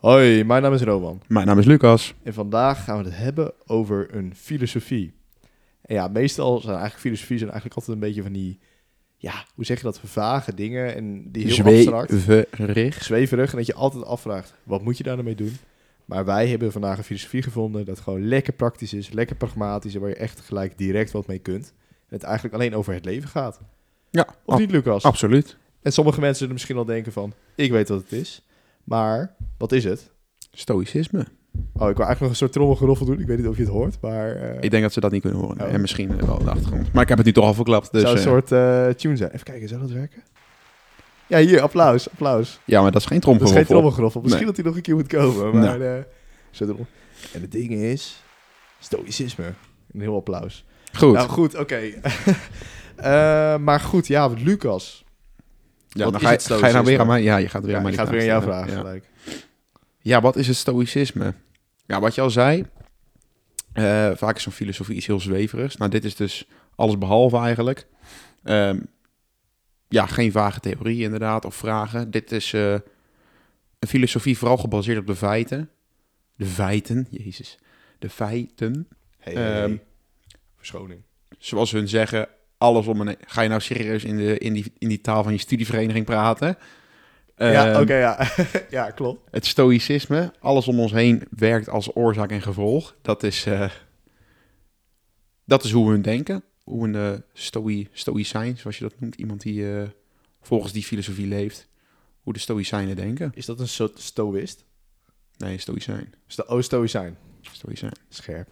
Hoi, mijn naam is Roman. Mijn naam is Lucas. En vandaag gaan we het hebben over een filosofie. En ja, meestal zijn eigenlijk filosofie zijn eigenlijk altijd een beetje van die... Ja, hoe zeg je dat? Vage dingen en die heel abstract. Zweverig. Zweverig. En dat je altijd afvraagt, wat moet je daar nou mee doen? Maar wij hebben vandaag een filosofie gevonden dat gewoon lekker praktisch is, lekker pragmatisch en waar je echt gelijk direct wat mee kunt. En het eigenlijk alleen over het leven gaat. Ja, Of niet, Lucas? absoluut. En sommige mensen zullen misschien al denken van, ik weet wat het is. Maar, wat is het? Stoïcisme. Oh, ik wil eigenlijk nog een soort trommelgeroffel doen. Ik weet niet of je het hoort, maar... eh, Ik denk dat ze dat niet kunnen horen. Oh. En misschien wel de achtergrond. Maar ik heb het nu toch al verklapt. Dus, zou een eh, soort eh, tune zijn. Even kijken, zou dat werken? Ja, hier, applaus, applaus. ja, maar dat is geen Dat is geen trommelgeroffel. Misschien Nee. dat hij nog een keer moet komen, maar... Nou. eh, zo. En het ding is... Stoïcisme. Een heel applaus. Goed. Nou, goed, oké. Maar goed, ja, Lucas. Ja, wat dan ga je, ga je nou weer aan mij... Ja, je gaat weer Ja, aan mij ik die ga het weer aan jou stellen. vragen Ja. gelijk. Ja, wat is het stoïcisme? Ja, wat je al zei, eh, vaak is zo'n filosofie iets heel zweverigs. Nou, dit is dus alles behalve eigenlijk. Ehm, ja, geen vage theorieën inderdaad, of vragen. Dit is eh, een filosofie vooral gebaseerd op de feiten. De feiten, jezus. De feiten. Hey, hey, hey. Ehm, Verschoning. Zoals hun zeggen, alles om een... Ga je nou serieus in, de, in, die, in die taal van je studievereniging praten? ja, Ehm, oké, ja. ja, klopt. Het stoïcisme, alles om ons heen werkt als oorzaak en gevolg. Dat is, eh, dat is hoe we hun denken. Hoe een uh, stoi, stoïcijn, zoals je dat noemt. Iemand die eh, volgens die filosofie leeft. Hoe de stoïcijnen denken. Is dat een soort stoïst? Nee, stoïcijn. Sto oh, stoïcijn. Stoïcijn. Scherp.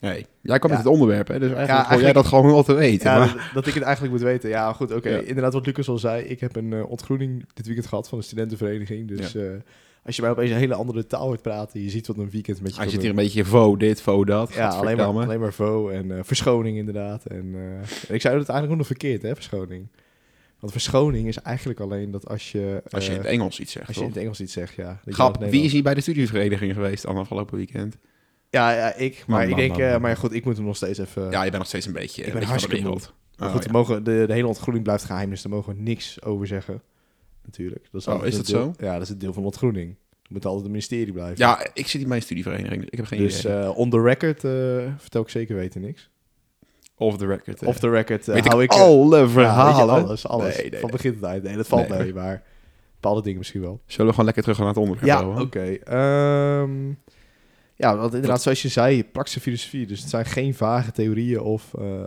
Nee, jij kwam Ja. met het onderwerp, hè? Dus eigenlijk Ja, hoor jij dat gewoon wel te weten. Ja, maar- dat, dat ik het eigenlijk moet weten. Ja, goed, oké. Ja. Inderdaad, wat Lucas al zei. Ik heb een eh, ontgroening dit weekend gehad van de studentenvereniging. Dus eh, als je mij opeens een hele andere taal hoort praten... je ziet wat een weekend met je Hij zit hier een beetje vo dit, vo dat. Ja, alleen maar, alleen maar vo en eh, verschoning inderdaad. En, eh, en ik zei het eigenlijk ook nog verkeerd, hè, verschoning. Want verschoning is eigenlijk alleen dat als je... Als je in het Engels iets zegt, als je in het Engels iets zegt, ja. Dat je Grap, wie is hier bij de studievereniging geweest dan afgelopen weekend? Ja, ja, ik. Maar Man, ik man, denk... man, eh, maar ja, goed, ik moet hem nog steeds even... ja, je bent nog steeds een beetje, ik een ben beetje hartstikke moe. Maar Oh, goed, ja. mogen, de, de hele ontgroening blijft geheim, dus daar mogen we niks over zeggen. Natuurlijk. Dat Oh, altijd is dat deel- Ja, dat is het deel van ontgroening. Het moet altijd een ministerie blijven. Ja, ik zit bij een studievereniging. dus Ik heb geen dus idee. eh on the record eh, vertel ik zeker weten niks. Off the record. eh. Off the record eh, weet hou ik, ik... eh, alle ja, verhalen. alles, alles. Nee, nee, van begin tot eind. Nee, dat valt Nee, mee, maar bepaalde dingen misschien wel. Zullen we gewoon lekker terug gaan naar het onderwerp Ja, oké. Ehm, ja, want inderdaad, zoals je zei, praktische filosofie. Dus het zijn geen vage theorieën of, eh,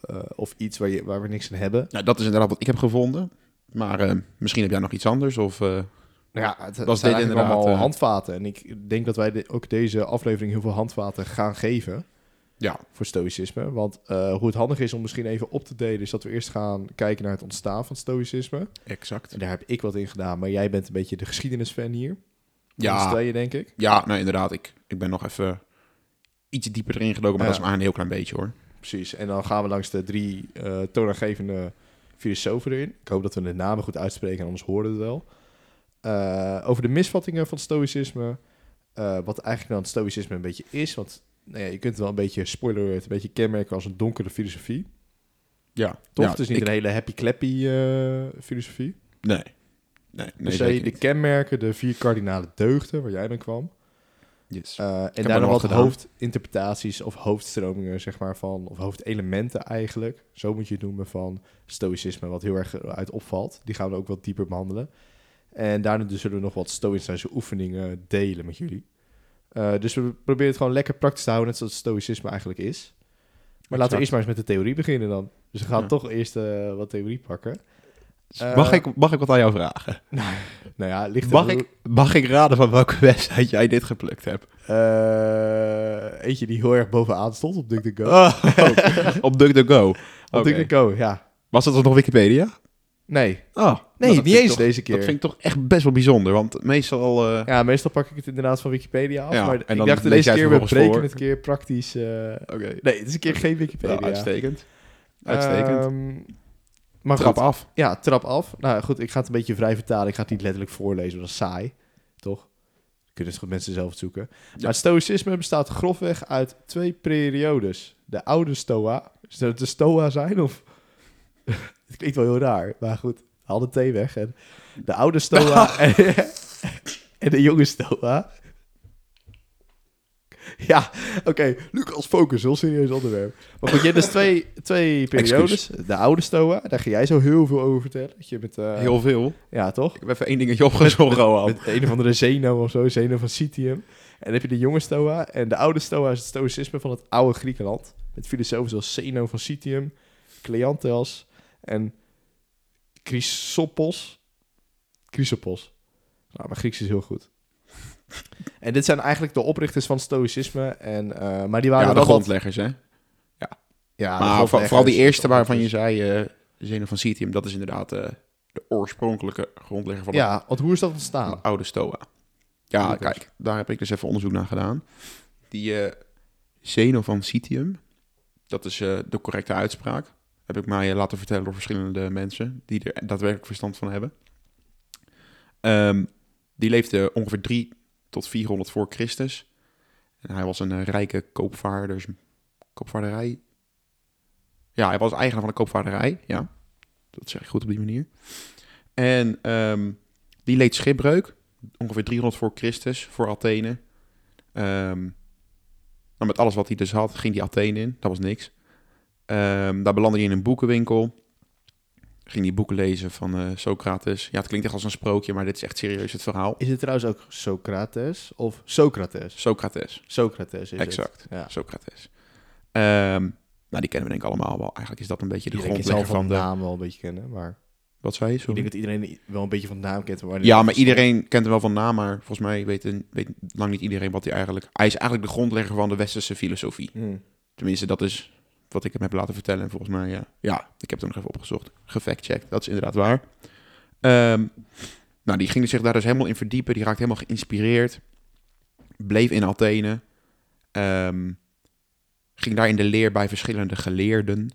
eh, of iets waar, je, waar we niks aan hebben. Nou, dat is inderdaad wat ik heb gevonden. Maar eh, misschien heb jij nog iets anders. Of, Nou ja, het, Was zijn dit allemaal handvaten. En ik denk dat wij de- ook deze aflevering heel veel handvaten gaan geven ja, voor stoïcisme. Want hoe het handig is om misschien even op te delen... is dat we eerst gaan kijken naar het ontstaan van stoïcisme. exact. En daar heb ik wat in gedaan. Maar jij bent een beetje de geschiedenisfan hier. Ja. Tweeën, denk ik. Ja, nou inderdaad. Ik, ik ben nog even iets dieper erin gedoken. Maar Ja. dat is maar een heel klein beetje hoor. Precies. En dan gaan we langs de drie eh toonaangevende filosofen erin. Ik hoop dat we de namen goed uitspreken, anders horen we het wel. Eh, over de misvattingen van stoïcisme. Eh, wat eigenlijk dan het stoïcisme een beetje is. Want nou ja, je kunt het wel een beetje, spoiler alert, een beetje kenmerken als een donkere filosofie. Ja, Toch? Ja, het is niet ik- een hele happy-clappy filosofie. Nee. Nee, nee Dus de niet. kenmerken, de vier kardinale deugden, waar jij dan kwam. Yes. Eh, en daarna wat gedaan. hoofdinterpretaties of hoofdstromingen, zeg maar, van, of hoofdelementen eigenlijk, zo moet je het noemen, van stoïcisme, wat heel erg uit opvalt. Die gaan we ook wat dieper behandelen. En daarna dus zullen we nog wat stoïcijnse oefeningen delen met jullie. Eh, dus we proberen het gewoon lekker praktisch te houden, net zoals stoïcisme eigenlijk is. Maar laten we eerst maar eens met de theorie beginnen dan. Dus we gaan Ja. toch eerst eh, wat theorie pakken. Dus mag, eh, ik, mag ik wat aan jou vragen? Nou ja, ligt Mag ik, mag ik raden van welke website jij dit geplukt hebt? Eh, eentje die heel erg bovenaan stond op DuckDuckGo. Oh, op DuckDuckGo. Op. DuckDuckGo, ja. Was dat nog Wikipedia? Nee. Oh, Nee, niet eens toch- deze keer. Dat vind ik toch echt best wel bijzonder, want meestal... eh, Ja, meestal pak ik het inderdaad van Wikipedia af. Ja, maar en ik dacht deze keer, we breken voor. het keer praktisch... eh, Oké. Nee, het is een keer geen Wikipedia. Ja, uitstekend. Uitstekend. Ehm, maar Trap goed, af. Ja, trap af. Nou goed, ik ga het een beetje vrij vertalen. Ik ga het niet letterlijk voorlezen, dat is saai. Toch? Kunnen ze goed mensen zelf zoeken. Maar het stoïcisme bestaat grofweg uit twee periodes. De oude stoa. Zou het de stoa zijn? Of... het klinkt wel heel raar, maar goed. Haal de thee weg. En de oude stoa... en, en de jonge Stoa. Ja, oké. Lucas, focus. Heel serieus onderwerp. Maar goed, je hebt dus twee, twee periodes. De oude Stoa, daar ga jij zo heel veel over vertellen. Dat je met, eh, Heel veel. Ja, toch? Ik heb even één dingetje opgezocht, Roan. Een of andere Zeno of zo, Zeno van Citium. En dan heb je de jonge Stoa. En de oude Stoa is het stoïcisme van het oude Griekenland. Met filosofen zoals Zeno van Citium, Cleanthas en Chrysopos. Chrysopos. Nou, mijn Grieks is heel goed. En dit zijn eigenlijk de oprichters van stoïcisme. En, eh, maar die waren Ja, de wat- grondleggers, hè? Ja, maar de voor- vooral die eerste waarvan je zei, Zeno van Citium, dat is inderdaad eh, de oorspronkelijke grondlegger van Ja, want hoe is dat ontstaan? de oude Stoa. Ja, kijk, daar heb ik dus even onderzoek naar gedaan. Die eh Zeno van Citium, dat is de correcte uitspraak. Heb ik mij laten vertellen door verschillende mensen die er daadwerkelijk verstand van hebben. Ehm, die leefde ongeveer 3 tot 400 voor Christus. En hij was een eh, rijke koopvaarders, koopvaarderij. Ja, hij was eigenaar van een koopvaarderij, ja. Dat zeg ik goed op die manier. En ehm, die leed schipbreuk, ongeveer 300 voor Christus, voor Athene. Ehm, nou, met alles wat hij dus had, ging hij Athene in. Dat was niks. Ehm, daar belandde hij in een boekenwinkel. Ging hij boeken lezen van eh, Socrates. Ja, het klinkt echt als een sprookje, maar dit is echt serieus het verhaal. Is het trouwens ook Socrates of Socrates? Socrates, Socrates is exact. het. Ja. Socrates. Ehm, nou, die kennen we denk ik allemaal wel. Eigenlijk is dat een beetje de Iedereen grondlegger van van de naam wel een beetje kennen, maar Wat zei je? ik Sorry? denk dat iedereen wel een beetje van de naam kent. Maar Ja, maar iedereen kent hem wel van naam, maar volgens mij weet, weet lang niet iedereen wat hij eigenlijk... Hij is eigenlijk de grondlegger van de westerse filosofie. Hmm. Tenminste, dat is wat ik hem heb laten vertellen. En volgens mij, ja, ja ik heb het nog even opgezocht. Gefactcheckt, dat is inderdaad waar. Ehm, nou, die ging zich daar dus helemaal in verdiepen. Die raakte helemaal geïnspireerd. Bleef in Athene. Ehm, ging daar in de leer bij verschillende geleerden.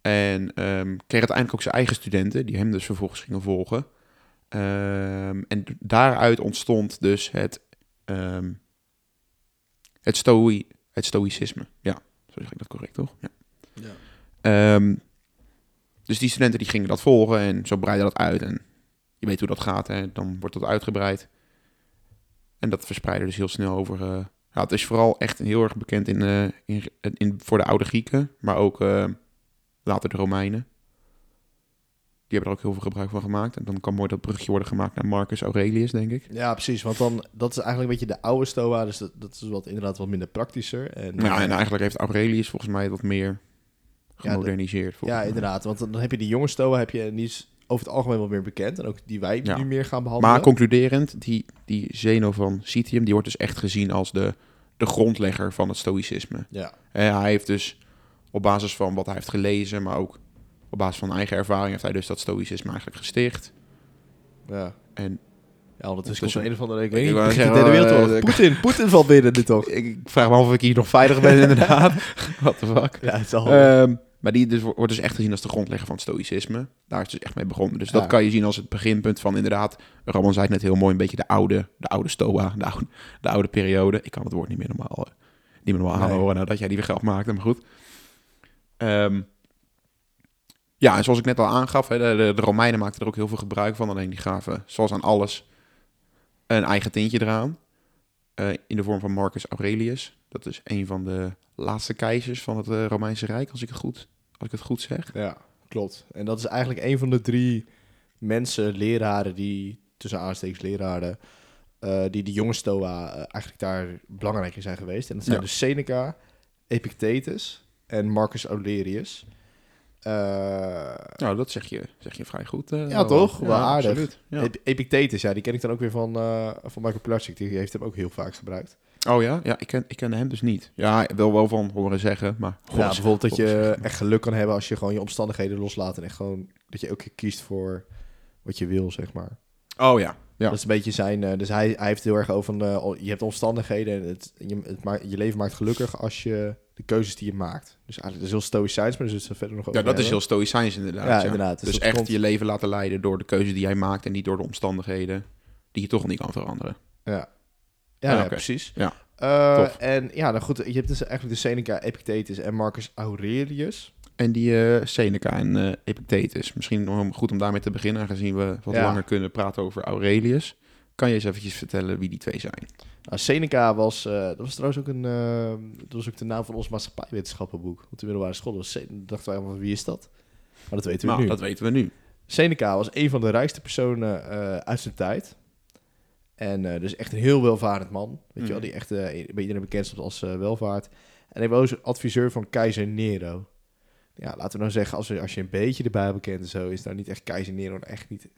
En ehm, kreeg uiteindelijk ook zijn eigen studenten, die hem dus vervolgens gingen volgen. En daaruit ontstond dus het, het, stoi, het stoïcisme. Ja, zo zeg ik dat correct, toch? Ja. Ja. Ehm, dus die studenten die gingen dat volgen en zo breidde dat uit. En je weet hoe dat gaat, hè? dan wordt dat uitgebreid. En dat verspreidde dus heel snel over... eh, ja, het is vooral echt heel erg bekend in, eh, in, in, voor de oude Grieken, maar ook eh, later de Romeinen. Die hebben er ook heel veel gebruik van gemaakt. En dan kan mooi dat brugje worden gemaakt naar Marcus Aurelius, denk ik. Ja, precies. Want dan, dat is eigenlijk een beetje de oude Stoa. Dus dat, dat is wat, inderdaad wat minder praktischer. En, Ja, en eh, eigenlijk heeft Aurelius volgens mij wat meer gemoderniseerd. ja, mij. inderdaad. Want dan heb je die jonge Stoa, heb je, en die is over het algemeen wat meer bekend. En ook die wij Ja. nu meer gaan behandelen. Maar concluderend, die, die Zeno van Citium, die wordt dus echt gezien als de, de grondlegger van het stoïcisme. Ja, En hij heeft dus op basis van wat hij heeft gelezen, maar ook op basis van eigen ervaring, heeft hij dus dat stoïcisme eigenlijk gesticht. ja. En Ja, ondertussen Dus- komt er een of andere... Ik weet niet, begint de eh, wereldoorlog. de- Poetin, Poetin valt binnen nu toch? ik vraag me af of ik hier nog veilig ben, inderdaad. What the fuck. Ja, het is al... Ehm, maar die dus, wordt dus echt gezien als de grondlegger van het stoïcisme. Daar is het dus echt mee begonnen. Dus Ja. dat kan je zien als het beginpunt van inderdaad... Roman zei het net heel mooi, een beetje de oude, de oude stoa, de oude, de oude periode. Ik kan het woord niet meer normaal, eh, niet meer normaal Nee. aanhoren nadat jij die weer geld maakte, maar goed. Ehm, ja, en zoals ik net al aangaf, hè, de, de, Romeinen maakten er ook heel veel gebruik van. Alleen die gaven, zoals aan alles, een eigen tintje eraan. Eh, in de vorm van Marcus Aurelius. Dat is een van de laatste keizers van het eh, Romeinse Rijk, als ik het goed, als ik het goed zeg. Ja, klopt. En dat is eigenlijk een van de drie mensen, leraren, die, tussen aanstekens leraren, eh, die de jonge Stoa eigenlijk daar belangrijk in zijn geweest. En dat zijn Ja. dus Seneca, Epictetus en Marcus Aurelius. Eh, Nou, dat zeg je, zeg je vrij goed. eh, Ja, toch? Wel aardig. Absoluut. Ja. Ep- Epictetus, ja, die ken ik dan ook weer van, eh, van Michael Plastic. Die heeft hem ook heel vaak gebruikt. Oh ja? Ja, ik ken, ik ken hem dus niet. Ja, wel wel van horen zeggen, maar... ja, bijvoorbeeld dat je echt geluk kan hebben als je gewoon je omstandigheden loslaat. En echt gewoon dat je ook kiest voor wat je wil, zeg maar. Oh ja. Ja. Dat is een beetje zijn. dus hij, hij heeft heel erg over. van, eh, je hebt omstandigheden. En het, je, het je leven maakt gelukkig als je de keuzes die je maakt. Dus eigenlijk dat is heel stoïcijns, maar het verder nog over Ja, dat is heel stoïcijns inderdaad. Ja, Ja, inderdaad. Dus Dus, echt komt- je leven laten leiden door de keuze die jij maakt... en niet door de omstandigheden die je toch niet kan veranderen. Ja, ja, Ja, ja, oké. precies. Ja. Eh, en ja, nou goed, je hebt dus eigenlijk de Seneca, Epictetus en Marcus Aurelius. En die eh, Seneca en eh, Epictetus. Misschien nog goed om daarmee te beginnen... aangezien we wat langer kunnen praten over Aurelius. Kan je eens eventjes vertellen wie die twee zijn? Nou, Seneca was, eh, dat was trouwens ook een, eh, dat was ook de naam van ons maatschappijwetenschappenboek op de middelbare school. Was dachten wij van wie is dat? Maar dat weten we Nou, nu. dat weten we nu. Seneca was een van de rijkste personen eh, uit zijn tijd. En dus echt een heel welvarend man. Weet je wel, Mhm. die echt bij iedereen bekend stond als welvaart. En hij was adviseur van keizer Nero. Ja, laten we nou zeggen, als, je- als je een beetje de Bijbel kent en zo, is nou niet echt keizer Nero echt niet...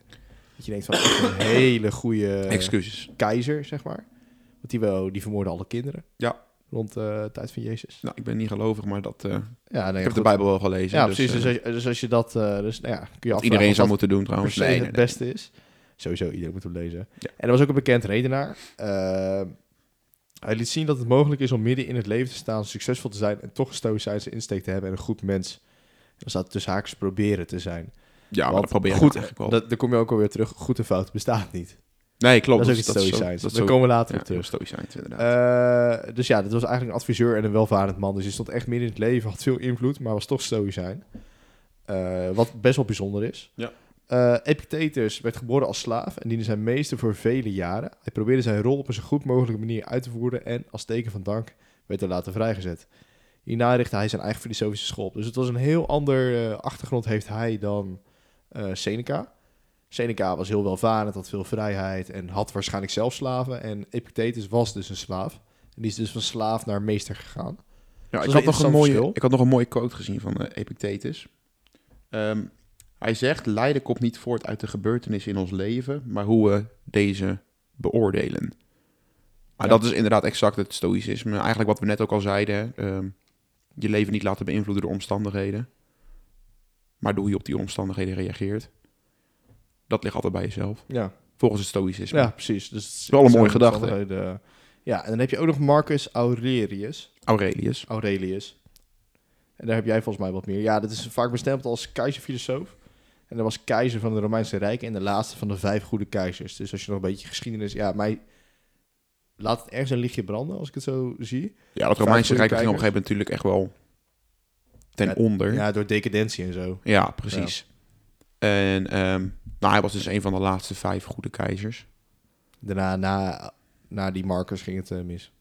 Dat je denkt van echt een hele goede Excuses. keizer, zeg maar. Want die, wel, die vermoordde alle kinderen. Ja. Rond eh, de tijd van Jezus. Nou, ik ben niet gelovig, maar dat, eh, Ja, ik heb goed. de Bijbel wel gelezen. Ja, dus, precies. eh, Dus, als je- dus als je dat... eh, dus, nou ja, kun je dat iedereen zou moeten doen trouwens. Nee, nee, het beste is. Sowieso, iedereen moet hem lezen. Ja. En hij was ook een bekend redenaar. Eh, hij liet zien dat het mogelijk is om midden in het leven te staan, succesvol te zijn en toch een stoïcijnse insteek te hebben en een goed mens. Dan staat tussen haakjes proberen te zijn. Ja, maar dat probeer ik goed, eigenlijk wel. dat, daar kom je ook alweer terug. Goed en fout bestaat niet. nee, klopt. dat is ook iets zo- stoïcijns. dat Daar zo- komen we later ja, op terug. stoïcijns, inderdaad. Eh, dus ja, dit was eigenlijk een adviseur en een welvarend man. Dus hij stond echt midden in het leven, had veel invloed, maar was toch stoïcijn. Eh, wat best wel bijzonder is. Ja. Eh, Epictetus werd geboren als slaaf en diende zijn meester voor vele jaren. Hij probeerde zijn rol op een zo goed mogelijke manier uit te voeren en als teken van dank werd hij later vrijgezet. Hierna richtte hij zijn eigen filosofische school op. Dus het was een heel ander achtergrond heeft hij dan Seneca. Seneca was heel welvarend, had veel vrijheid en had waarschijnlijk zelf slaven. En Epictetus was dus een slaaf. En die is dus van slaaf naar meester gegaan. Ja, ik, had nog een mooie, verschil. ik had nog een mooie quote gezien van eh, Epictetus. Ehm, hij zegt, lijden komt niet voort uit de gebeurtenissen in ons leven, maar hoe we deze beoordelen. Maar Ja. dat is inderdaad exact het stoïcisme. Eigenlijk wat we net ook al zeiden. ehm, je leven niet laten beïnvloeden door omstandigheden. Maar hoe je op die omstandigheden reageert. Dat ligt altijd bij jezelf. Ja, Volgens het stoïcisme. ja precies. Dus het is Wel een mooie gedachte. omstandigheden. Ja, en dan heb je ook nog Marcus Aurelius. Aurelius. Aurelius. En daar heb jij volgens mij wat meer. Ja, dat is vaak bestempeld als keizerfilosoof. En dat was keizer van het Romeinse Rijk en de laatste van de vijf goede keizers. Dus als je nog een beetje geschiedenis... Ja, mij laat het ergens een lichtje branden, als ik het zo zie. Ja, dat Romeinse Rijk ging op een gegeven moment natuurlijk echt wel ten Ja, onder. Ja, Ja, door decadentie en zo. precies. En ehm, nou, hij was dus een van de laatste vijf goede keizers. Daarna, na, na die Marcus ging het eh, mis.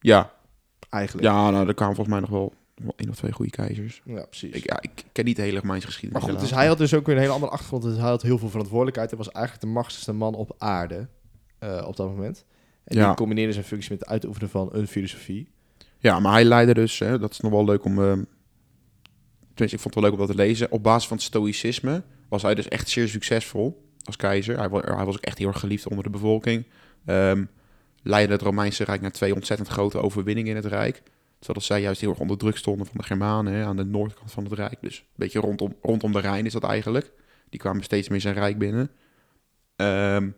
Ja, Eigenlijk. ja nou, er kwamen volgens mij nog wel, wel één of twee goede keizers. Ja, precies. Ik, ja, ik ken niet de hele Romeinse maar geschiedenis. goed, dus hij had dus ook weer een hele andere achtergrond. Dus hij had heel veel verantwoordelijkheid. Hij was eigenlijk de machtigste man op aarde eh, op dat moment. En Ja. die combineerde zijn functie met het uitoefenen van een filosofie. Ja, maar hij leidde dus, hè, dat is nog wel leuk om... ehm, tenminste, ik vond het wel leuk om dat te lezen. Op basis van het stoïcisme was hij dus echt zeer succesvol als keizer. Hij, hij was ook echt heel erg geliefd onder de bevolking. Ehm leidde het Romeinse Rijk naar twee ontzettend grote overwinningen in het Rijk. Terwijl zij juist heel erg onder druk stonden van de Germanen hè, aan de noordkant van het Rijk. Dus een beetje rondom, rondom de Rijn is dat eigenlijk. Die kwamen steeds meer zijn Rijk binnen. Ehm,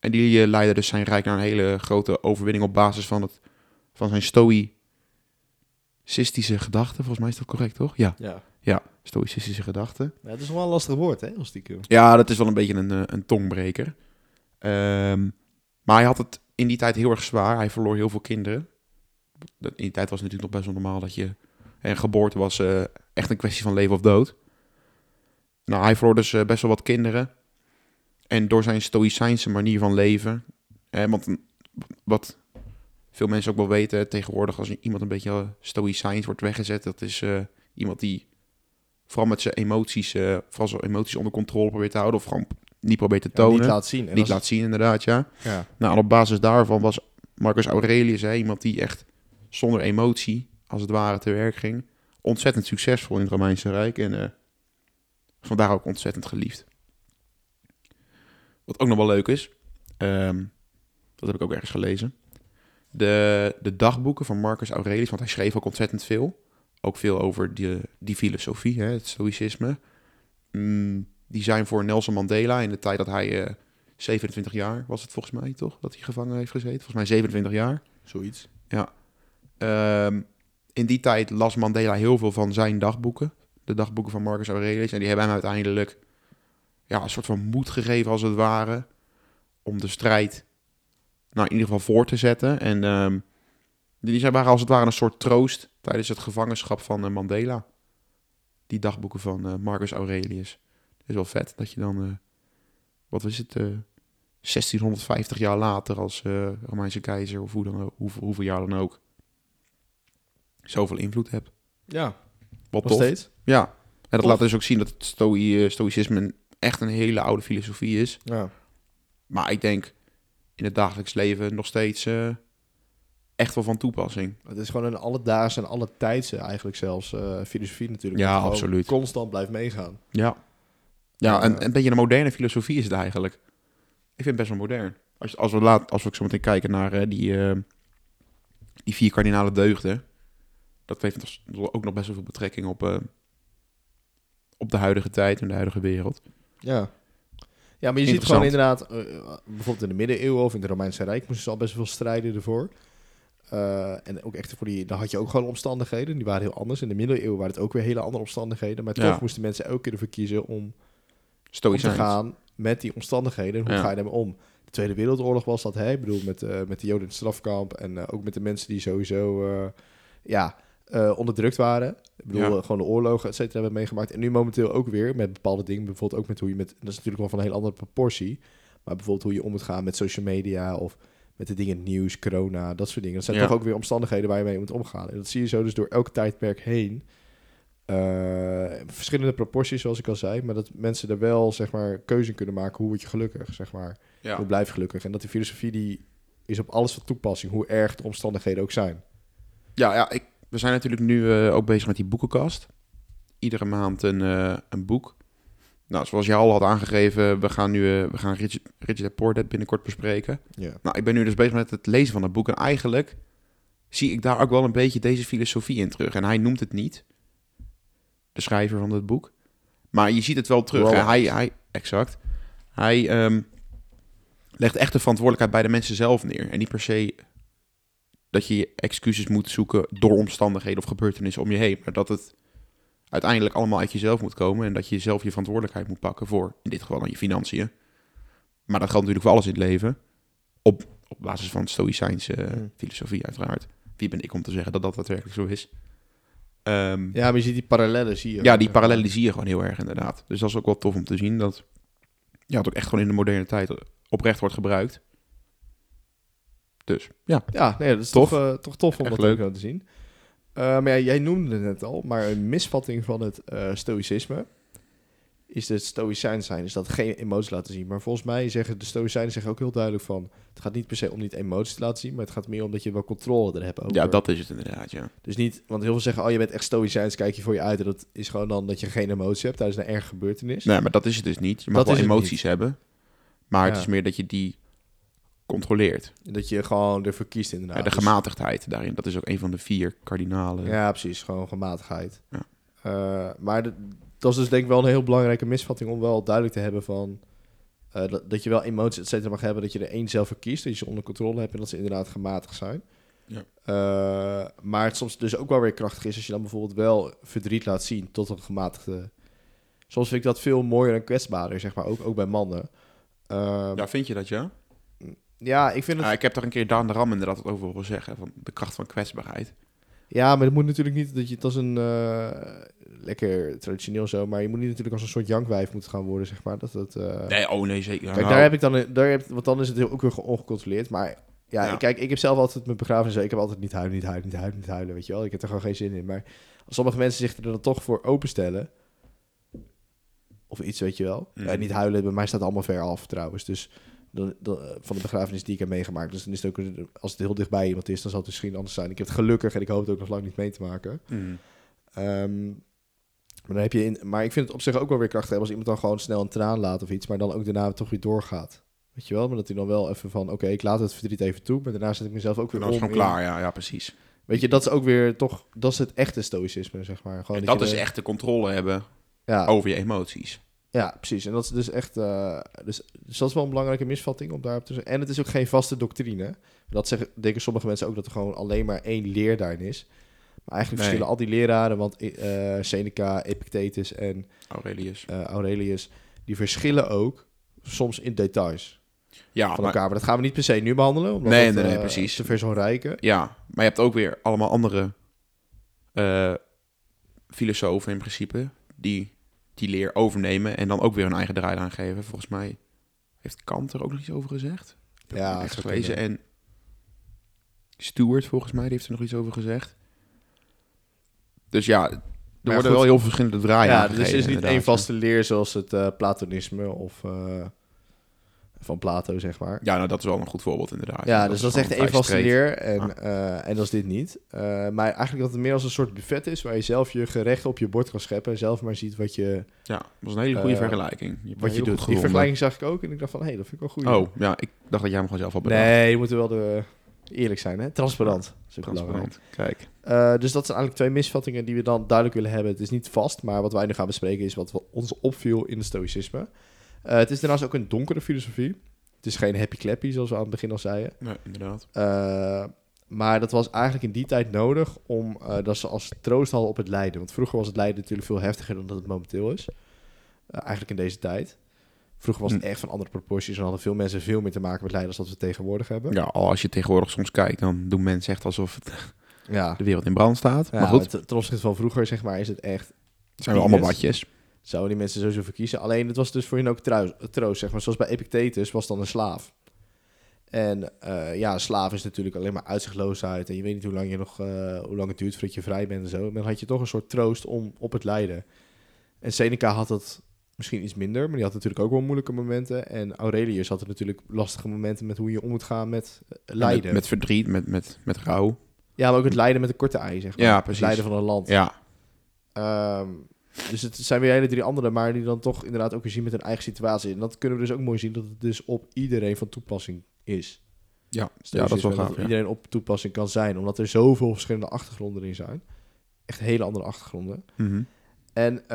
en die eh, leidde dus zijn Rijk naar een hele grote overwinning op basis van, het, van zijn stoïcistische gedachten. Volgens mij is dat correct, toch? Ja, Ja. ja stoïcistische gedachten. ja het is wel een lastig woord, hè, als stiekem. Ja, dat is wel een beetje een, eh, een tongbreker. Ehm, maar hij had het in die tijd heel erg zwaar. Hij verloor heel veel kinderen. In die tijd was het natuurlijk nog best wel normaal dat je... En geboorte was eh, echt een kwestie van leven of dood. Nou, hij verloor dus eh, best wel wat kinderen. En door zijn stoïcijnse manier van leven... Hè, want een- wat veel mensen ook wel weten tegenwoordig... als iemand een beetje stoïcijns wordt weggezet... dat is eh, iemand die vooral met zijn emoties... eh, vooral zijn emoties onder controle probeert te houden... of gewoon niet probeert te Ja, tonen. niet laat zien. En niet laat zien, inderdaad, ja. Ja. Nou, op basis daarvan was Marcus Aurelius hè, iemand die echt zonder emotie, als het ware, te werk ging. Ontzettend succesvol in het Romeinse Rijk en eh, vandaar ook ontzettend geliefd. Wat ook nog wel leuk is, ehm, dat heb ik ook ergens gelezen. De, de dagboeken van Marcus Aurelius, want hij schreef ook ontzettend veel. Ook veel over die, die filosofie, hè, het stoïcisme. Mm, die zijn voor Nelson Mandela in de tijd dat hij eh, 27 jaar was het volgens mij, toch? Dat hij gevangen heeft gezeten. Volgens mij 27 jaar. Zoiets. Ehm, in die tijd las Mandela heel veel van zijn dagboeken. De dagboeken van Marcus Aurelius. En die hebben hem uiteindelijk ja, een soort van moed gegeven, als het ware. Om de strijd, nou in ieder geval voor te zetten. En ehm, die zijn waren als het ware een soort troost tijdens het gevangenschap van eh, Mandela. Die dagboeken van eh, Marcus Aurelius. Het is wel vet dat je dan, eh, wat was het, eh 1650 jaar later als Romeinse keizer of hoe dan, hoeveel, hoeveel jaar dan ook, zoveel invloed hebt. Ja, Wat nog tof. steeds. Ja, en dat Tof. laat dus ook zien dat het eh, stoïcisme echt een hele oude filosofie is. Ja. Maar ik denk in het dagelijks leven nog steeds eh, echt wel van toepassing. Het is gewoon een alledaagse en alle tijdse eigenlijk zelfs eh, filosofie natuurlijk. Ja, absoluut. constant blijft meegaan. Ja. Ja, en Ja. een beetje een moderne filosofie is het eigenlijk. Ik vind het best wel modern. Als, als, we, laat, als we zo meteen kijken naar eh, die, eh, die vier kardinale deugden. Dat heeft ook nog best wel veel betrekking op, eh, op de huidige tijd en de huidige wereld. Ja. Ja, maar je ziet gewoon inderdaad, eh, bijvoorbeeld in de middeleeuwen of in het Romeinse Rijk moesten ze al best wel veel strijden ervoor. Eh, en ook echt voor die, dan had je ook gewoon omstandigheden, die waren heel anders. In de middeleeuwen waren het ook weer hele andere omstandigheden. Maar toch Ja. moesten mensen elke keer ervoor kiezen om, om te gaan met die omstandigheden. En hoe Ja. ga je daarmee om? De Tweede Wereldoorlog was dat, hè? Ik bedoel, met, eh, met de Joden in het strafkamp en ook met de mensen die sowieso, ja, eh, onderdrukt waren. Ik bedoel, Ja. eh, gewoon de oorlogen, et cetera, hebben meegemaakt. En nu momenteel ook weer met bepaalde dingen. Bijvoorbeeld ook met hoe je met... Dat is natuurlijk wel van een hele andere proportie. Maar bijvoorbeeld hoe je om moet gaan met social media... of met de dingen nieuws, corona, dat soort dingen. Dat zijn Ja. toch ook weer omstandigheden waar je mee moet omgaan. En dat zie je zo dus door elk tijdperk heen. Eh, verschillende proporties, zoals ik al zei. Maar dat mensen er wel, zeg maar, keuze in kunnen maken. Hoe word je gelukkig, zeg maar. Ja. Hoe blijf je gelukkig? En dat die filosofie, die is op alles van toepassing. Hoe erg de omstandigheden ook zijn. Ja, ja ik, we zijn natuurlijk nu eh, ook bezig met die boekenkast. Iedere maand een, eh, een boek. Nou, zoals je al had aangegeven, we gaan nu eh, we gaan Rich, Rich Dad Poor binnenkort bespreken. Ja. Nou, ik ben nu dus bezig met het lezen van dat boek. En eigenlijk zie ik daar ook wel een beetje deze filosofie in terug. En hij noemt het niet, de schrijver van het boek. Maar je ziet het wel terug. Hij, hij, exact. Hij ehm, legt echt de verantwoordelijkheid bij de mensen zelf neer. En niet per se dat je excuses moet zoeken door omstandigheden of gebeurtenissen om je heen. Maar dat het uiteindelijk allemaal uit jezelf moet komen. En dat je zelf je verantwoordelijkheid moet pakken voor, in dit geval dan je financiën. Maar dat geldt natuurlijk voor alles in het leven. Op, op basis van stoïcijnse eh, Mm. filosofie uiteraard. Wie ben ik om te zeggen dat dat daadwerkelijk zo is? Ehm, ja, maar je ziet die parallellen, zie je. ja, die parallellen die zie je gewoon heel erg inderdaad. Dus dat is ook wel tof om te zien dat ja, het ook echt gewoon in de moderne tijd oprecht wordt gebruikt. Dus ja, Ja, nee, dat is Tof. toch, eh, toch tof om Echt dat leuk. te zien. Eh, maar ja, jij noemde het net al, maar een misvatting van het eh, stoïcisme is het stoïcijn zijn, is dat geen emotie laten zien. Maar volgens mij zeggen de stoïcijnen zeggen ook heel duidelijk van, het gaat niet per se om niet emoties te laten zien, maar het gaat meer om dat je wel controle er hebt over. ja, dat is het inderdaad, ja. Dus niet, want heel veel zeggen, oh je bent echt stoïcijns, kijk je voor je uit. En dat is gewoon dan dat je geen emotie hebt tijdens een erge gebeurtenis. Nee, maar dat is het dus niet. Je mag Dat wel emoties hebben, maar het is meer dat je die controleert. Dat je gewoon ervoor kiest inderdaad. Ja, de Dus- gematigdheid daarin, dat is ook een van de vier kardinalen. Ja, precies. Gewoon gematigheid. Ja. Eh, maar de- dat is dus denk ik wel een heel belangrijke misvatting om wel duidelijk te hebben van... eh, dat, dat je wel emoties et cetera mag hebben, dat je er één zelf voor kiest, dat je ze onder controle hebt en dat ze inderdaad gematigd zijn. Ja. Eh, maar het soms dus ook wel weer krachtig is als je dan bijvoorbeeld wel verdriet laat zien tot een gematigde... Soms vind ik dat veel mooier en kwetsbaarder, zeg maar, ook, ook bij mannen. Ja, vind je dat, ja? Ja, ik vind het... Ja, ik heb daar een keer Daan de Ram inderdaad wat over horen zeggen, van de kracht van kwetsbaarheid. Ja, maar het moet natuurlijk niet dat je het als een eh, lekker traditioneel zo, maar je moet niet natuurlijk als een soort jankwijf moeten gaan worden, zeg maar. Dat het. eh, Nee, oh nee, zeker. Kijk, Nou, daar heb ik dan, daar heb, want dan is het ook weer ongecontroleerd. Maar ja, Ja. kijk, ik heb zelf altijd mijn begrafenis, ik heb altijd niet huilen, niet huilen, niet huilen, niet huilen, weet je wel. Ik heb er gewoon geen zin in. Maar als sommige mensen zich er dan toch voor openstellen, of iets, weet je wel. Mhm. Ja, niet huilen, bij mij staat het allemaal ver af trouwens. Dus dan, dan, eh, van de begrafenis die ik heb meegemaakt. Dus dan is het ook, als het heel dichtbij iemand is, dan zal het misschien anders zijn. Ik heb het gelukkig en ik hoop het ook nog lang niet mee te maken. mm. Ehm, maar, dan heb je in, maar ik vind het op zich ook wel weer krachtig hebben als iemand dan gewoon snel een traan laat of iets, maar dan ook daarna toch weer doorgaat. Weet je wel? Maar dat hij dan wel even van, oké, ik laat het verdriet even toe, maar daarna zet ik mezelf ook weer dan is om. het gewoon in- klaar, ja, ja, precies. Weet je, dat is ook weer toch, dat is het echte stoïcisme, zeg maar. Gewoon En dat is er- echt de controle hebben Ja, over je emoties. Ja, precies. En dat is dus echt, eh, dus, dus dat is wel een belangrijke misvatting om daarop te zeggen. En het is ook geen vaste doctrine. Dat zeggen, denken sommige mensen ook dat er gewoon alleen maar één leer daarin is. Maar eigenlijk Nee. verschillen al die leraren, want eh, Seneca, Epictetus en Aurelius. eh, Aurelius, die verschillen ook soms in details Ja, van elkaar. Maar dat gaan we niet per se nu behandelen, omdat Nee, dat, nee, nee, precies. te ver zou rijken. ja, maar je hebt ook weer allemaal andere filosofen in principe die die leer overnemen en dan ook weer hun eigen draai aan geven. Volgens mij Heeft Kant er ook nog iets over gezegd? Ja, echt gelezen. En Stewart, volgens mij, die heeft er nog iets over gezegd. Dus ja, er Maar worden goed. wel heel verschillende draaien ja, dus het is niet één vaste leer zoals het eh, Platonisme of eh, van Plato, zeg maar. Ja, nou, dat is wel een goed voorbeeld inderdaad. Ja, dus dat is echt vrij vaste leer en, eh, en dat is dit niet. Eh, maar eigenlijk dat het meer als een soort buffet is waar je zelf je gerechten op je bord kan scheppen en zelf maar ziet wat je, Ja, dat was een hele goede Eh, vergelijking. Je wat je doet. Die vergelijking zag ik ook en ik dacht van, hé, hey, dat vind ik wel goed. Oh, ja, ik dacht dat jij hem gewoon zelf had bedacht. nee, je moet er wel de, eerlijk zijn, hè? Transparant. Belangrijk. Transparant. Kijk. Dus dat zijn eigenlijk twee misvattingen die we dan duidelijk willen hebben. Het is niet vast, maar wat wij nu gaan bespreken is wat ons opviel in het stoïcisme. Eh, het is daarnaast ook een donkere filosofie. Het is geen happy clappy, zoals we aan het begin al zeiden. Nee, inderdaad. Eh, maar dat was eigenlijk in die tijd nodig om eh, dat ze als troost hadden op het lijden. Want vroeger was het lijden natuurlijk veel heftiger dan dat het momenteel is. Eigenlijk in deze tijd. Vroeger was het Hm. echt van andere proporties en hadden veel mensen veel meer te maken met lijden dat we tegenwoordig hebben. Ja, al als je tegenwoordig soms kijkt, dan doen mensen echt alsof het, ja. de wereld in brand staat. Ja, maar goed, ten opzichte van vroeger, zeg maar, is het echt het zijn wel allemaal peanuts. Zouden die mensen sowieso verkiezen. Alleen het was dus voor hen ook troost, zeg maar. Zoals bij Epictetus was dan een slaaf. En eh, ja, slaaf is natuurlijk alleen maar uitzichtloosheid. En je weet niet hoe lang, je nog, eh, hoe lang het duurt voordat je vrij bent en zo. Maar dan had je toch een soort troost om, op het lijden. En Seneca had het misschien iets minder, maar die had natuurlijk ook wel moeilijke momenten. En Aurelius had er natuurlijk lastige momenten met hoe je om moet gaan met eh, lijden. Met, met verdriet, met, met, met rouw. Ja, maar ook het lijden met een korte ei, zeg maar. Ja, Het precies. lijden van een land. Ja, Ehm, dus het zijn weer hele drie andere, maar die dan toch inderdaad ook weer zien met hun eigen situatie. En dat kunnen we dus ook mooi zien dat het dus op iedereen van toepassing is. ja, Dus ja dat is wel gaaf. Ja. iedereen op toepassing kan zijn, omdat er zoveel verschillende achtergronden in zijn. Echt hele andere achtergronden. Mhm. En eh,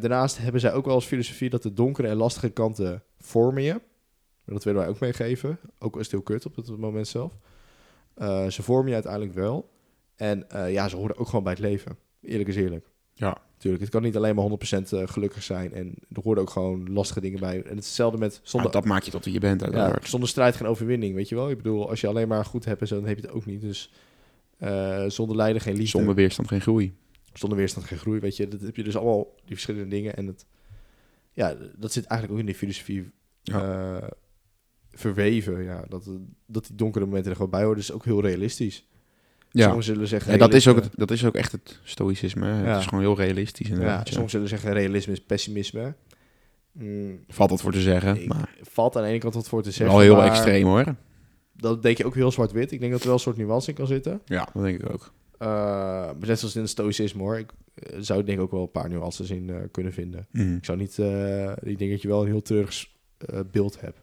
daarnaast hebben zij ook wel als filosofie dat de donkere en lastige kanten vormen je. Dat willen wij ook meegeven. Ook al is het heel kut op het moment zelf. Eh, ze vormen je uiteindelijk wel. En eh, ja, ze horen ook gewoon bij het leven. Eerlijk is eerlijk. Ja. Tuurlijk, het kan niet alleen maar 100% eh, gelukkig zijn. En er horen ook gewoon lastige dingen bij. En het is hetzelfde met zonder, dat maakt je tot wie je bent ja, zonder strijd geen overwinning, weet je wel. Ik bedoel, als je alleen maar goed hebt en zo, dan heb je het ook niet. Dus eh, zonder lijden geen liefde. Zonder weerstand geen groei. Zonder weerstand geen groei, weet je. Dat heb je dus allemaal, die verschillende dingen. En het, ja, dat zit eigenlijk ook in die filosofie eh, verweven. Ja, dat, dat die donkere momenten er gewoon bij horen. Dus ook heel realistisch. Ja, Sommigen zullen zeggen... en dat is, ook het, dat is ook echt het stoïcisme. Ja. Het is gewoon heel realistisch inderdaad. Ja, sommigen zullen zeggen realisme is pessimisme. Mm, Valt wat voor te zeggen, ik- maar valt aan de ene kant wat voor te zeggen. wel heel maar extreem hoor. Dat denk je ook heel zwart-wit. Ik denk dat er wel een soort nuance in kan zitten. Ja, dat denk ik ook. Eh, maar net zoals in het stoïcisme hoor. Ik eh, zou denk ik ook wel een paar nuances in eh, kunnen vinden. Mhm. Ik zou niet... ik denk dat je wel een heel eh, beeld hebt.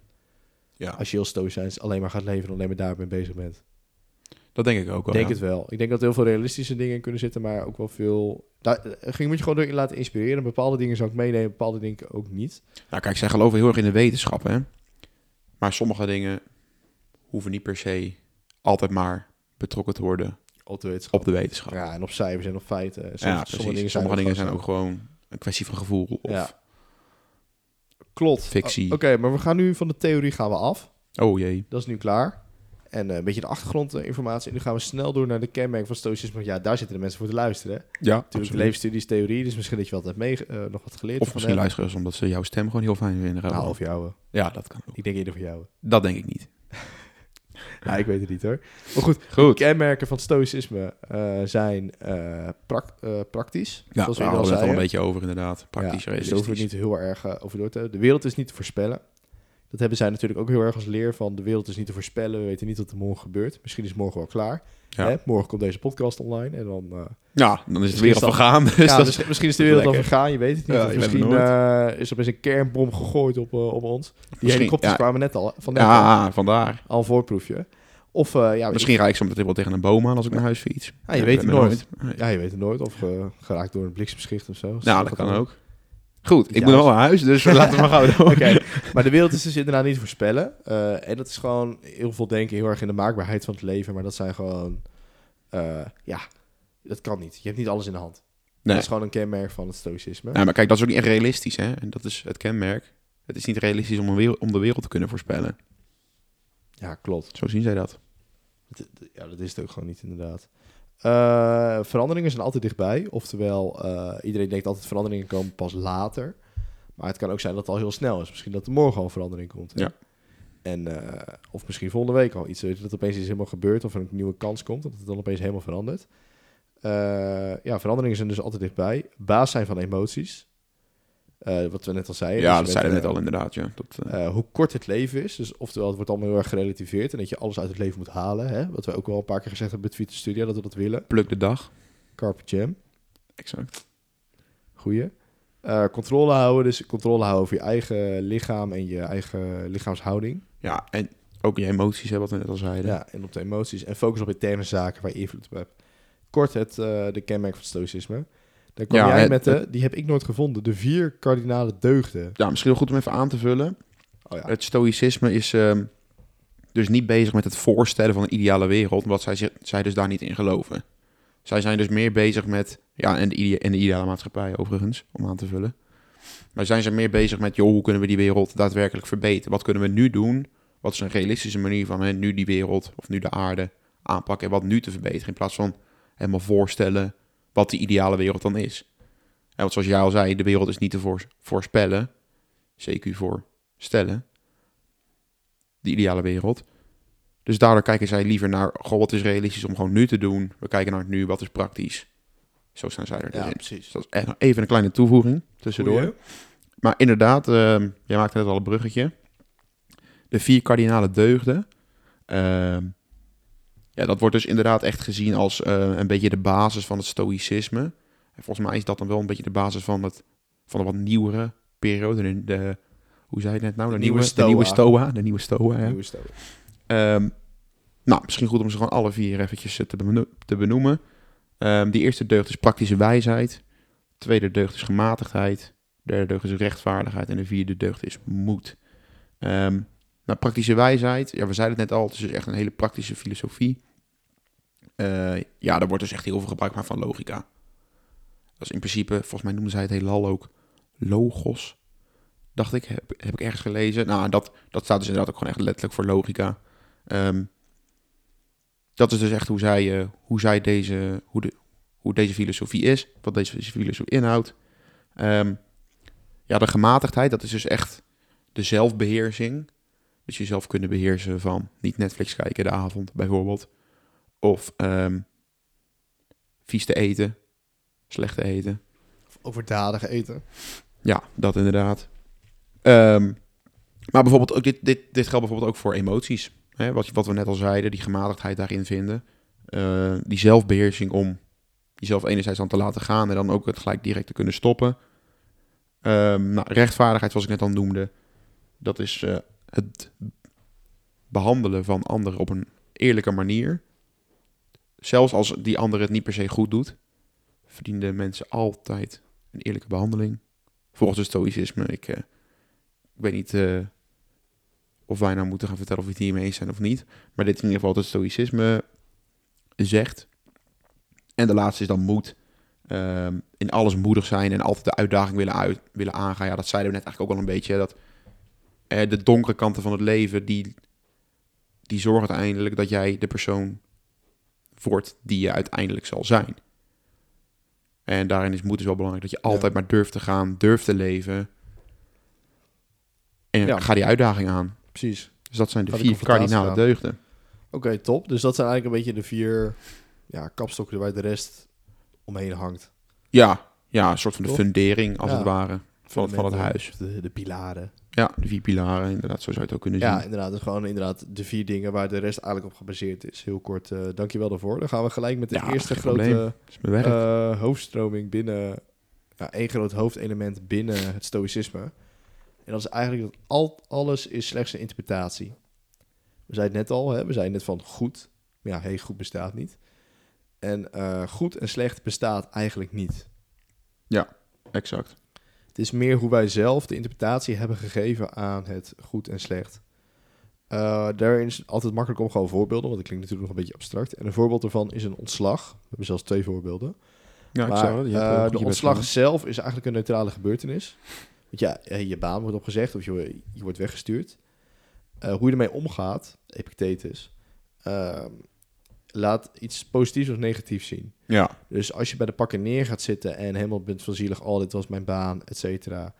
Ja, Als je heel stoïcijns alleen maar gaat leven en alleen maar daarmee bezig bent. Dat denk ik ook wel. Ik denk ja. het wel. Ik denk dat er heel veel realistische dingen in kunnen zitten, maar ook wel veel... Daar eh, ging moet je gewoon door laten inspireren. Bepaalde dingen zou ik meenemen, bepaalde dingen ook niet. Nou kijk, zij geloven heel erg in de wetenschap hè. Maar sommige dingen hoeven niet per se altijd maar betrokken te worden Op de wetenschap. op de wetenschap. Ja, en op cijfers en op feiten. Soms- ja, precies. sommige dingen zijn, sommige dingen zijn ook gewoon een kwestie van gevoel of Ja. Klopt. fictie. O- Oké, maar we gaan nu van de theorie gaan we af. Oh jee. Dat is nu klaar. En eh, een beetje de achtergrondinformatie. En nu gaan we snel door naar de kenmerk van stoïcisme. Want Ja, daar zitten de mensen voor te luisteren. hè. Ja, Natuurlijk, absoluut. levensstudies, theorie. Dus misschien dat je wat hebt mee, eh, nog wat geleerd Of van misschien luisteren ze omdat ze jouw stem gewoon heel fijn vinden. Nou, of jou. Ja, dat kan ook. Ik denk eerder voor jou. Dat denk ik niet. Ja, ik weet het niet hoor. Maar goed, Goed. kenmerken van stoïcisme eh, zijn prak- praktisch. Ja, zoals we daar al hadden al zeiden. een beetje over inderdaad. Praktisch, ja, dus realistisch. niet heel erg over door te hebben. De wereld is niet te voorspellen. Dat hebben zij natuurlijk ook heel erg als leer van de wereld is niet te voorspellen. We weten niet wat er morgen gebeurt. Misschien is morgen wel klaar. Ja. Hè? Morgen komt deze podcast online en dan... eh, Ja, dan is het weer dat- vergaan. Dus ja, dat is- misschien, misschien is de wereld al vergaan, je weet het niet. Ja, misschien eh, is er opeens een kernbom gegooid op, eh, op ons. Die Misschien- helikopters ja. kwamen net al, van net al, ja, vandaar. al voorproefje. Of ja, Misschien rijd ik zo meteen wel tegen een boom aan als ik naar huis fiets. Ja, je weet het nooit. Ja, je weet het nooit. Of geraakt door een bliksemschicht of zo. Nou, dat kan ook. Goed, ik moet wel naar huis, dus laten we maar gauw. Oké, maar de wereld is dus inderdaad niet te voorspellen. Eh, en dat is gewoon heel veel denken heel erg in de maakbaarheid van het leven. Maar dat zijn gewoon... eh, ja, dat kan niet. Je hebt niet alles in de hand. Nee. Dat is gewoon een kenmerk van het stoïcisme. Ja, maar kijk, dat is ook niet echt realistisch, hè? En dat is het kenmerk. Het is niet realistisch om, een wereld, om de wereld te kunnen voorspellen. Ja, klopt. Zo zien zij dat. Dat- Ja, dat is het ook gewoon niet inderdaad. Eh, veranderingen zijn altijd dichtbij. Oftewel, eh, iedereen denkt altijd veranderingen komen pas later. Maar het kan ook zijn dat het al heel snel is. Misschien dat er morgen al verandering komt. hè? Ja. En, eh, of misschien volgende week al iets. Dat opeens iets helemaal gebeurt of er een nieuwe kans komt. Dat het dan opeens helemaal verandert. Ja, veranderingen zijn dus altijd dichtbij. Baas zijn van emoties. Eh, wat we net al zeiden. Ja, Dus dat zeiden we net al inderdaad. Ja. Dat, eh, eh, hoe kort het leven is. Dus oftewel, het wordt allemaal heel erg gerelativeerd. En dat je alles uit het leven moet halen. Hè? Wat we ook wel een paar keer gezegd hebben bij Tweet Studio. Dat we dat willen. pluk de dag. Carpe Jam. Exact. Goeie. Eh, controle houden. Dus controle houden over je eigen lichaam en je eigen lichaamshouding. Ja, en ook je emoties, hè, wat we net al zeiden. Ja, en op de emoties. En focus op interne zaken waar je invloed op hebt. Kort het, eh, de kenmerk van stoïcisme. Dan kom Ja, jij met de, die heb ik nooit gevonden, de vier kardinale deugden. Ja, misschien wel goed om even aan te vullen. Oh ja, Het stoïcisme is ehm, dus niet bezig met het voorstellen van een ideale wereld, omdat zij, zij dus daar niet in geloven. Zij zijn dus meer bezig met, ja, en de, ide- en de ideale maatschappij overigens, om aan te vullen. Maar zijn ze meer bezig met, joh, hoe kunnen we die wereld daadwerkelijk verbeteren? Wat kunnen we nu doen? Wat is een realistische manier van hè, nu die wereld of nu de aarde aanpakken en wat nu te verbeteren? In plaats van helemaal voorstellen wat die ideale wereld dan is. En want zoals jij al zei, de wereld is niet te voor- voorspellen, CQ voor stellen, de ideale wereld. Dus daardoor kijken zij liever naar, goh, wat is realistisch om gewoon nu te doen? We kijken naar het nu, wat is praktisch? Zo staan zij er dus ja in. precies. Dus dat is even een kleine toevoeging tussendoor. Goeie. Maar inderdaad, ehm, jij maakte net al een bruggetje. De vier kardinale deugden. ehm, ja, dat wordt dus inderdaad echt gezien als eh, een beetje de basis van het stoïcisme. En volgens mij is dat dan wel een beetje de basis van, het, van een wat nieuwere periode. De, de- hoe zei je het net nou? De, De nieuwe, nieuwe de nieuwe Stoa. Stoa. De nieuwe Stoa, ja. Nieuwe stoel. Ehm, nou, misschien goed om ze gewoon alle vier eventjes eh, te, beno- te benoemen. Ehm, die eerste deugd is praktische wijsheid. Tweede deugd is gematigdheid. Derde deugd is rechtvaardigheid. En de vierde deugd is moed. Ehm, nou, praktische wijsheid. Ja, we zeiden het net al. Het is dus echt een hele praktische filosofie. Eh, ja, daar wordt dus echt heel veel gebruik van logica. Dat is in principe, volgens mij noemden zij het heelal ook logos. Dacht ik, heb, heb ik ergens gelezen. Nou, dat, dat staat dus inderdaad ook gewoon echt letterlijk voor logica. Ehm, dat is dus echt hoe zij, eh, hoe zij deze, hoe, de, hoe deze filosofie is, wat deze filosofie inhoudt. Ehm, ja, de gematigdheid, dat is dus echt de zelfbeheersing. Dus jezelf kunnen beheersen van niet Netflix kijken de avond, bijvoorbeeld. Of ehm, vies te eten, slecht te eten. Overdadig eten. Ja, dat inderdaad. Ehm, maar bijvoorbeeld ook dit, dit, dit geldt bijvoorbeeld ook voor emoties. Hè? Wat, wat we net al zeiden, die gematigdheid daarin vinden. Eh, die zelfbeheersing om jezelf enerzijds aan te laten gaan en dan ook het gelijk direct te kunnen stoppen. Ehm, nou, rechtvaardigheid, zoals ik net al noemde, dat is eh, het behandelen van anderen op een eerlijke manier. Zelfs als die ander het niet per se goed doet, verdienen mensen altijd een eerlijke behandeling. Volgens het stoïcisme. Ik, eh, ik weet niet eh, of wij nou moeten gaan vertellen of we het hiermee eens zijn of niet. Maar dit is in ieder geval wat het stoïcisme zegt. En de laatste is dan moed. Ehm, in alles moedig zijn en altijd de uitdaging willen, uit, willen aangaan. Ja, dat zeiden we net eigenlijk ook al een beetje. Dat eh, de donkere kanten van het leven, die, die zorgen uiteindelijk dat jij de persoon wordt die je uiteindelijk zal zijn. En daarin is moed dus wel belangrijk. Dat je altijd maar durft te gaan, durft te leven. En Ja. ga die uitdaging aan. Precies. Dus dat zijn de vier kardinale deugden. Oké, top. Dus dat zijn eigenlijk een beetje de vier ja, kapstokken waar de rest omheen hangt. Ja, ja, een soort van de fundering als Ja. het ware van, van het huis. De, de pilaren. Ja, de vier pilaren, inderdaad, zo zou je het ook kunnen zien. Ja, inderdaad. Dus gewoon inderdaad de vier dingen waar de rest eigenlijk op gebaseerd is. Heel kort, eh dankjewel daarvoor. Dan gaan we gelijk met de Ja, eerste grote eh, hoofdstroming binnen... Ja, één groot hoofdelement binnen het stoïcisme. En dat is eigenlijk dat al, alles is slechts een interpretatie. We zeiden het net al, hè? we zeiden net van goed. Maar ja, hey, goed bestaat niet. En eh, goed en slecht bestaat eigenlijk niet. exact. Het is meer hoe wij zelf de interpretatie hebben gegeven aan het goed en slecht. Eh, daarin is het altijd makkelijk om gewoon voorbeelden, want het klinkt natuurlijk nog een beetje abstract. En een voorbeeld daarvan is een ontslag. We hebben zelfs twee voorbeelden. Ja, ik maar zou. Je hebt eh, de ontslag zelf is eigenlijk een neutrale gebeurtenis. Want ja, eh, je baan wordt opgezegd of je, je wordt weggestuurd. Hoe je ermee omgaat, Epictetus, laat iets positiefs of negatiefs zien. Ja, Dus als je bij de pakken neer gaat zitten en helemaal bent van zielig, oh, dit was mijn baan, et cetera.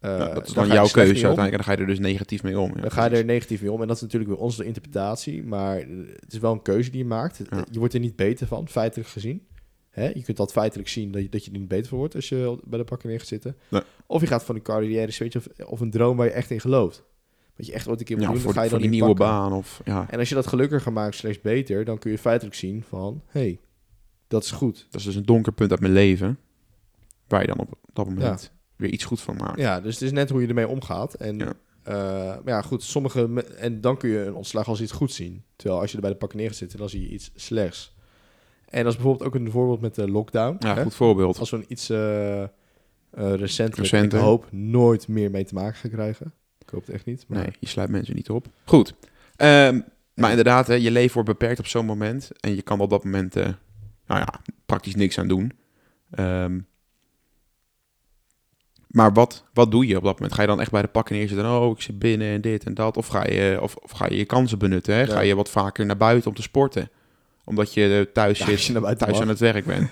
eh, dat is dan jouw keuze uiteindelijk. En dan ga je er dus negatief mee om. Ja, Dan ga je er negatief mee om. En dat is natuurlijk weer onze interpretatie. Maar het is wel een keuze die je maakt. Ja. Je wordt er niet beter van, feitelijk gezien. Hè? Je kunt dat feitelijk zien dat je, dat je er niet beter van wordt als je bij de pakken neer gaat zitten. Nee. Of je gaat van een carrière switch of, of een droom waar je echt in gelooft. Wat je echt ooit een keer moet Ja, doen, dan ga je dan die nieuwe pakken. baan. Of, ja, En als je dat gelukkiger maakt, slechts beter, dan kun je feitelijk zien van... hé, hey, dat is goed. dat is dus een donker punt uit mijn leven. Waar je dan op dat moment weer iets goed van maakt. Ja, dus het is net hoe je ermee omgaat. En Ja. ja, maar ja goed, sommige... En dan kun je een ontslag als iets goed zien. Terwijl als je er bij de pakken neer gaat zitten, dan zie je iets slechts. En dat is bijvoorbeeld ook een voorbeeld met de lockdown. Ja, hè? goed voorbeeld. Als we een iets eh eh recenter, Recenter. ik hoop nooit meer mee te maken gaan krijgen. Ik hoop het echt niet. Maar Nee, je sluit mensen niet op. Goed. Ehm, maar inderdaad, hè, je leven wordt beperkt op zo'n moment. En je kan op dat moment eh, nou ja, praktisch niks aan doen. Ehm, maar wat, wat doe je op dat moment? Ga je dan echt bij de pakken neerzitten? Oh, ik zit binnen en dit en dat. Of ga je, of, of ga je je kansen benutten? Hè? Ja. Ga je wat vaker naar buiten om te sporten? Omdat je eh, thuis Ja, zit, je thuis mag. aan het werk bent.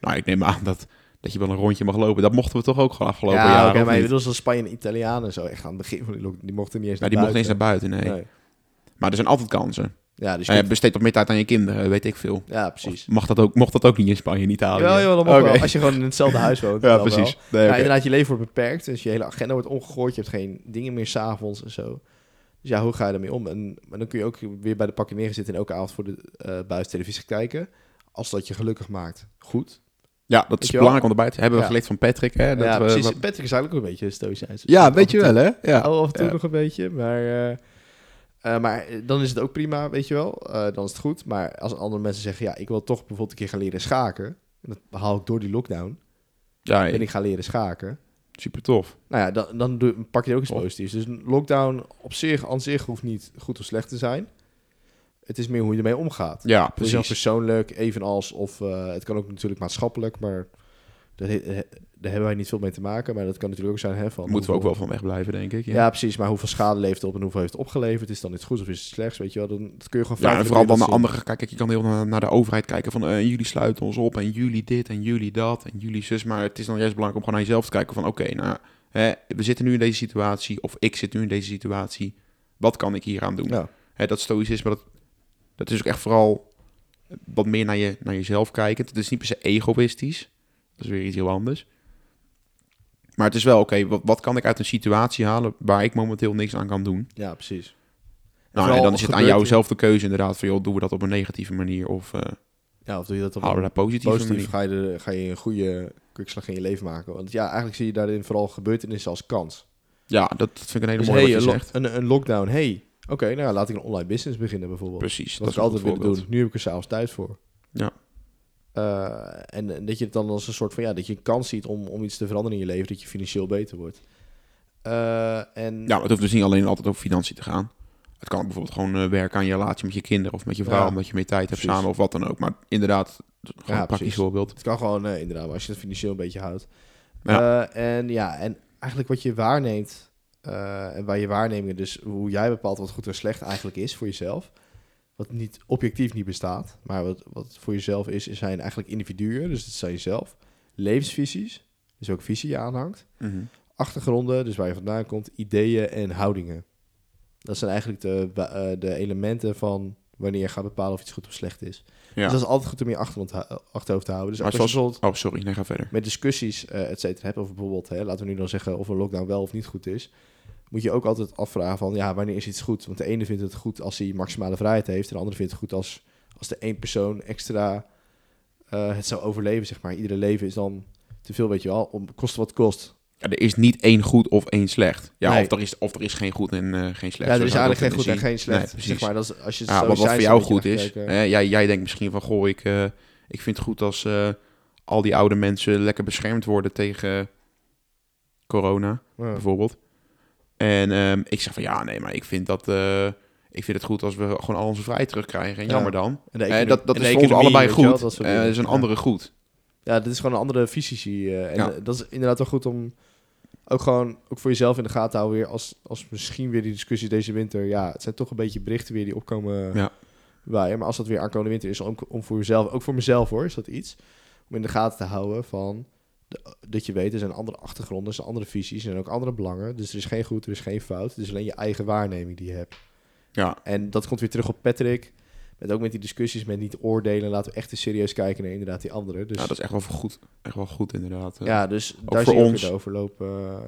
nou, ik neem aan dat, dat je wel een rondje mag lopen. Dat mochten we toch ook gewoon afgelopen ja, jaar. oké, of maar bedoelt zoals Spanje en Italianen zo. Echt aan het begin van die lockdown. Die mochten niet eens Nou, naar die mochten eens naar buiten, nee. Nee. Maar er zijn altijd kansen. Ja, dus je Eh, kunt- besteed wat meer tijd aan je kinderen, weet ik veel. ja, precies. Of Mag dat ook, mocht dat ook niet in Spanje en Italië? Ja, joh, Oké. wel. Als je gewoon in hetzelfde huis woont. Ja, dan precies. Nee, Ja, inderdaad, je leven wordt beperkt. Dus je hele agenda wordt omgegooid. Je hebt geen dingen meer s'avonds en zo. Dus ja, hoe ga je ermee om? En, maar dan kun je ook weer bij de pakken neerzitten en elke avond voor de eh buis televisie kijken. Als dat je gelukkig maakt. Goed. Ja, dat is belangrijk om erbij te hebben. We Ja. geleerd van Patrick, hè? Dat ja, we, precies. wat- Patrick is eigenlijk ook een beetje stoïcijns. ja, weet je wel, hè? Ja. Oh, af en toe Ja. nog een beetje, maar... eh, eh, maar dan is het ook prima, weet je wel. Eh, dan is het goed. Maar als andere mensen zeggen... Ja, ik wil toch bijvoorbeeld een keer gaan leren schaken. En dat haal ik door die lockdown. Ja, En ik ga leren schaken. super tof. Nou ja, dan, dan doe- pak je ook iets positiefs. Dus een lockdown op zich, aan zich hoeft niet goed of slecht te zijn. Het is meer hoe je ermee omgaat. Ja, precies. persoonlijk, evenals... Of eh, het kan ook natuurlijk maatschappelijk, maar... Daar hebben wij niet veel mee te maken. Maar dat kan natuurlijk ook zijn hè, van... Moeten we ook wel van wegblijven, denk ik. Ja. Ja, precies. Maar hoeveel schade het op en hoeveel heeft het opgeleverd? Is dan iets goeds of is het slechts? Weet je wel, dan dat kun je gewoon Ja, en vooral dan naar andere... Kijk, kijk, je kan heel naar, naar de overheid kijken van... eh, jullie sluiten ons op en jullie dit en jullie dat en jullie zus. Maar het is dan juist belangrijk om gewoon naar jezelf te kijken van... Oké, nou, hè, we zitten nu in deze situatie of ik zit nu in deze situatie. Wat kan ik hier aan doen? Ja. Hè, dat stoïcisme, dat, dat is ook echt vooral wat meer naar, je, naar jezelf kijken. Het is niet per se egoïstisch. Dat is weer iets heel anders. Maar het is wel, oké, wat, wat kan ik uit een situatie halen waar ik momenteel niks aan kan doen? ja, precies. Nou, en dan is het aan jou zelf de keuze inderdaad van, joh, doen we dat op een negatieve manier of eh Ja, of doe je dat op een positieve positief? manier? Ga je, ga je een goede kwikslag in je leven maken? Want ja, eigenlijk zie je daarin vooral gebeurtenissen als kans. Ja, dat, dat vind ik een hele Dus mooie hey, wat een, je lo- zegt. een, een lockdown. Hey, oké, nou ja, laat ik een online business beginnen bijvoorbeeld. Precies, Dat, dat ik is altijd willen doen. Nu heb ik er s'avonds tijd voor. Ja. Eh, en, en dat je het dan als een soort van, ja, dat je een kans ziet om, om iets te veranderen in je leven, dat je financieel beter wordt. Eh, en Ja, het hoeft dus niet alleen altijd over financiën te gaan. Het kan bijvoorbeeld gewoon eh, werken aan je relatie met je kinderen of met je vrouw, Ja, omdat je meer tijd hebt samen of wat dan ook. Maar inderdaad, gewoon Ja, een praktisch precies. voorbeeld. Het kan gewoon, inderdaad, als je het financieel een beetje houdt. Ja. En ja, en eigenlijk wat je waarneemt, en waar je waarnemingen, dus hoe jij bepaalt wat goed en slecht eigenlijk is voor jezelf, wat niet objectief niet bestaat, maar wat, wat voor jezelf is, zijn eigenlijk individuen, dus dat zijn jezelf, levensvisies, dus ook visie je aanhangt, Mhm. achtergronden, dus waar je vandaan komt, ideeën en houdingen. Dat zijn eigenlijk de, eh, de elementen van wanneer je gaat bepalen of iets goed of slecht is. Ja. Dus dat is altijd goed om je achterhoofd, achterhoofd te houden. Dus Maar als je zoals- Oh, sorry, nee, ga verder. met discussies, eh et cetera, hebt over bijvoorbeeld, hè, laten we nu dan zeggen of een lockdown wel of niet goed is, moet je ook altijd afvragen van, ja, wanneer is iets goed? Want de ene vindt het goed als hij maximale vrijheid heeft, en de andere vindt het goed als, als de één persoon extra eh, het zou overleven, zeg maar. Iedere leven is dan te veel, weet je wel, om kost wat kost. Ja, er is niet één goed of één slecht. Ja, Nee. of, er is, of er is geen goed en eh, geen slecht. ja, er is eigenlijk geen goed en geen slecht. Nee, precies. zeg maar, dat is, als je het Ja, zo wat, wat voor jou goed is. jij, jij denkt misschien van, goh, ik, eh, ik vind het goed als al die oude mensen lekker beschermd worden tegen corona, Ja. bijvoorbeeld. En ehm, ik zeg van, ja, nee, maar ik vind dat... eh, ik vind het goed als we gewoon al onze vrijheid terugkrijgen. En Ja. jammer dan. En Eh, dat dat en is voor ons allebei goed. dat Eh, dat is een andere goed. Ja, dit is gewoon een andere visie. eh, en dat is inderdaad wel goed om ook gewoon ook voor jezelf in de gaten te houden. Weer als, als misschien weer die discussie deze winter. Ja, het zijn toch een beetje berichten weer die opkomen Ja. waaien. Maar als dat weer aankomende winter is, om, om voor jezelf, ook voor mezelf hoor, is dat iets. Om in de gaten te houden van de- dat je weet, er zijn andere achtergronden, er zijn andere visies, er zijn ook andere belangen. Dus er is geen goed, er is geen fout. Het is alleen je eigen waarneming die je hebt. Ja, En dat komt weer terug op Patrick. Met ook met die discussies met niet oordelen. Laten we echt eens serieus kijken naar inderdaad die anderen. Dus, ja, dat is echt wel goed. Echt wel goed, inderdaad. ja, dus daar zie je ons. de overloop eh,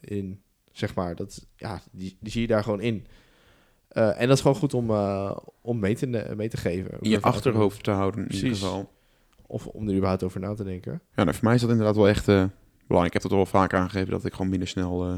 in. Zeg maar, dat, ja, die, die zie je daar gewoon in. Eh, en dat is gewoon goed om, eh, om mee, te, mee te geven. in je achterhoofd te houden, in ieder geval. Of om er überhaupt over na te denken. Ja, nou, voor mij is dat inderdaad wel echt eh, belangrijk. Ik heb het al wel vaak aangegeven dat ik gewoon minder snel eh,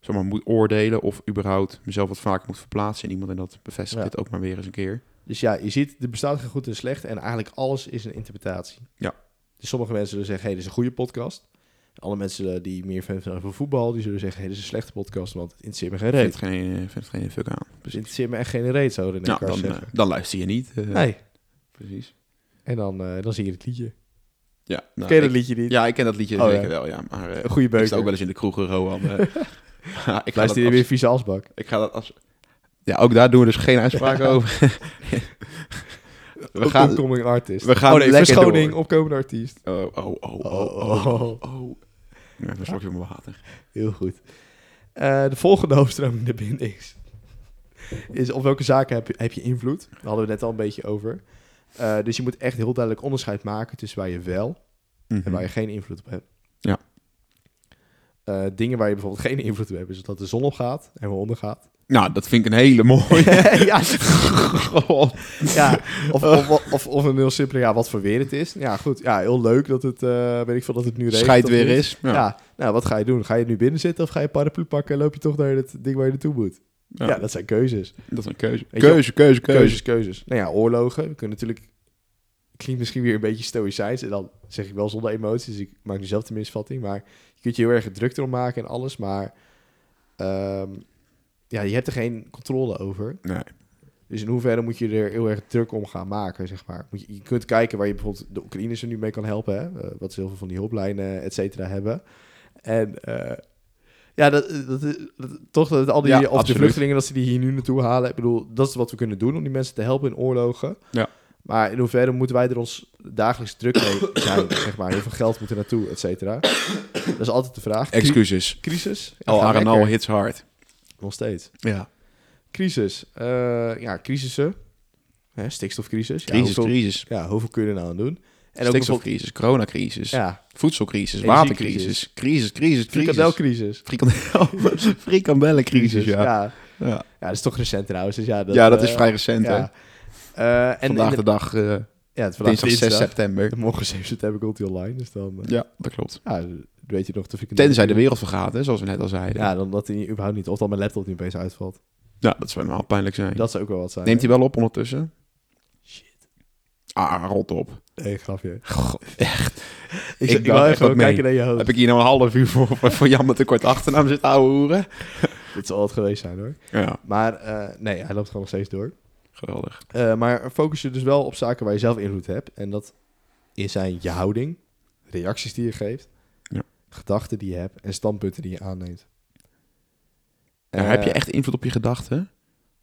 zeg maar, moet oordelen. Of überhaupt mezelf wat vaker moet verplaatsen in iemand. En dat bevestigt Ja. dit ook maar weer eens een keer. Dus ja, je ziet, er bestaat geen goed en slecht. En eigenlijk alles is een interpretatie. Ja. Dus sommige mensen zullen zeggen, hey, dit is een goede podcast. Andere mensen eh, die meer fan zijn van voetbal, die zullen zeggen, hey, dit is een slechte podcast, want het interesseert me geen Ik reet. vind het geen, geen fuck aan. Dus het interesseert me echt geen reet, zo René Kars dan, zeggen. dan luister je niet. nee. Precies. En dan, eh, dan zing je het liedje. Ja, nou, Ken je dat ik- liedje niet? Ja, ik ken dat liedje Oh, zeker ja. wel, ja. Maar eh, Een goede ik sta ook wel eens in de kroeg, Rohan. eh. ja, ik, ga dat Luister je als- weer vieze asbak. ik ga dat als... Ja, ook daar doen we dus geen uitspraak over. we gaan... Opkoming artist. we gaan oh nee, lekker verschoning, door. opkomende artiest. Oh, oh, oh, oh, Oh, oh, oh. Ja, een slokje van mijn water. Heel goed. De volgende hoofdstroming de bindings is op welke zaken heb je, heb je invloed? Daar hadden we net al een beetje over. Eh, dus je moet echt heel duidelijk onderscheid maken tussen waar je wel en waar je geen invloed op hebt. Mhm. Ja. Eh, dingen waar je bijvoorbeeld geen invloed op hebt, is dat de zon opgaat en weer ondergaat. Nou, dat vind ik een hele mooie. ja, ja of, of, of, of een heel simpele, ja, wat voor weer het is. Ja, goed. Ja, heel leuk dat het, eh, weet ik veel, dat het nu regent. Scheid weer is. Ja. Ja. nou, wat ga je doen? Ga je nu binnen zitten of ga je een paraplu pakken en loop je toch naar het ding waar je naartoe moet? Ja, Ja, dat zijn keuzes. dat is een keuze. Weet je Keuze, keuze, keuze. Keuzes, keuzes. Nou ja, oorlogen. We kunnen natuurlijk... Klinkt misschien weer een beetje stoïcijns. En dan zeg ik wel zonder emoties. Dus ik maak nu zelf de misvatting. Maar je kunt je heel erg druk erom maken en alles. Maar ehm, ja, je hebt er geen controle over. Nee. Dus in hoeverre moet je er heel erg druk om gaan maken, zeg maar. Moet je, je kunt kijken waar je bijvoorbeeld de Oekraïners er nu mee kan helpen. Hè? Eh, wat ze heel veel van die hulplijnen, et cetera, hebben. En eh, ja, dat, dat, dat- toch dat al die, Ja, of de vluchtelingen, dat ze die hier nu naartoe halen. Ik bedoel, dat is wat we kunnen doen om die mensen te helpen in oorlogen. Ja. Maar in hoeverre moeten wij er ons dagelijks druk mee zijn, zeg maar. Heel veel geld moet er naartoe, et cetera. Dat is altijd de vraag. Excuses. Crisis? Ja, Arenal lekker. hits hard. Nog steeds. Ja. Crisis. Eh, ja, crisissen. Hè, stikstofcrisis. Ja, hoeveel, crisis. ja, hoeveel kun je er nou aan doen? En ook Stikstofcrisis, coronacrisis, ja, voedselcrisis, watercrisis, crisis, crisis, crisis. frikandelcrisis. Frikandel, frikandellencrisis, ja. ja. Ja. Ja, dat is toch recent trouwens. Dus ja, dat, ja, dat is eh, vrij recent, hè. ja. Eh, en Vandaag de dag, eh ja, het vandaag dinsdag 6 dinsdag. september. Morgen 7 september komt hij online. Dus dan, Ja, dat klopt. ja, weet je nog de. Tenzij de wereld vergaat, hè, zoals we net al zeiden. Ja, Ja, dan dat hij überhaupt niet. Of dan mijn laptop nu opeens uitvalt. dat zou normaal pijnlijk zijn. Dat zou ook wel wat zijn. Neemt hè? hij wel op ondertussen? Shit. Ah, rot op. Nee, grapje. God, echt. Ik, Ik ik, wil even kijken naar je hoofd. Heb ik hier nou een half uur voor, voor, voor Jan met kort achternaam zitten ouwe hoeren? Dit zal het geweest zijn hoor. Ja, Maar eh, nee, hij loopt gewoon nog steeds door. geweldig. Eh, maar focus je dus wel op zaken waar je zelf invloed hebt. En dat is zijn je houding, reacties die je geeft, Ja. gedachten die je hebt en standpunten die je aanneemt. Eh, heb je echt invloed op je gedachten?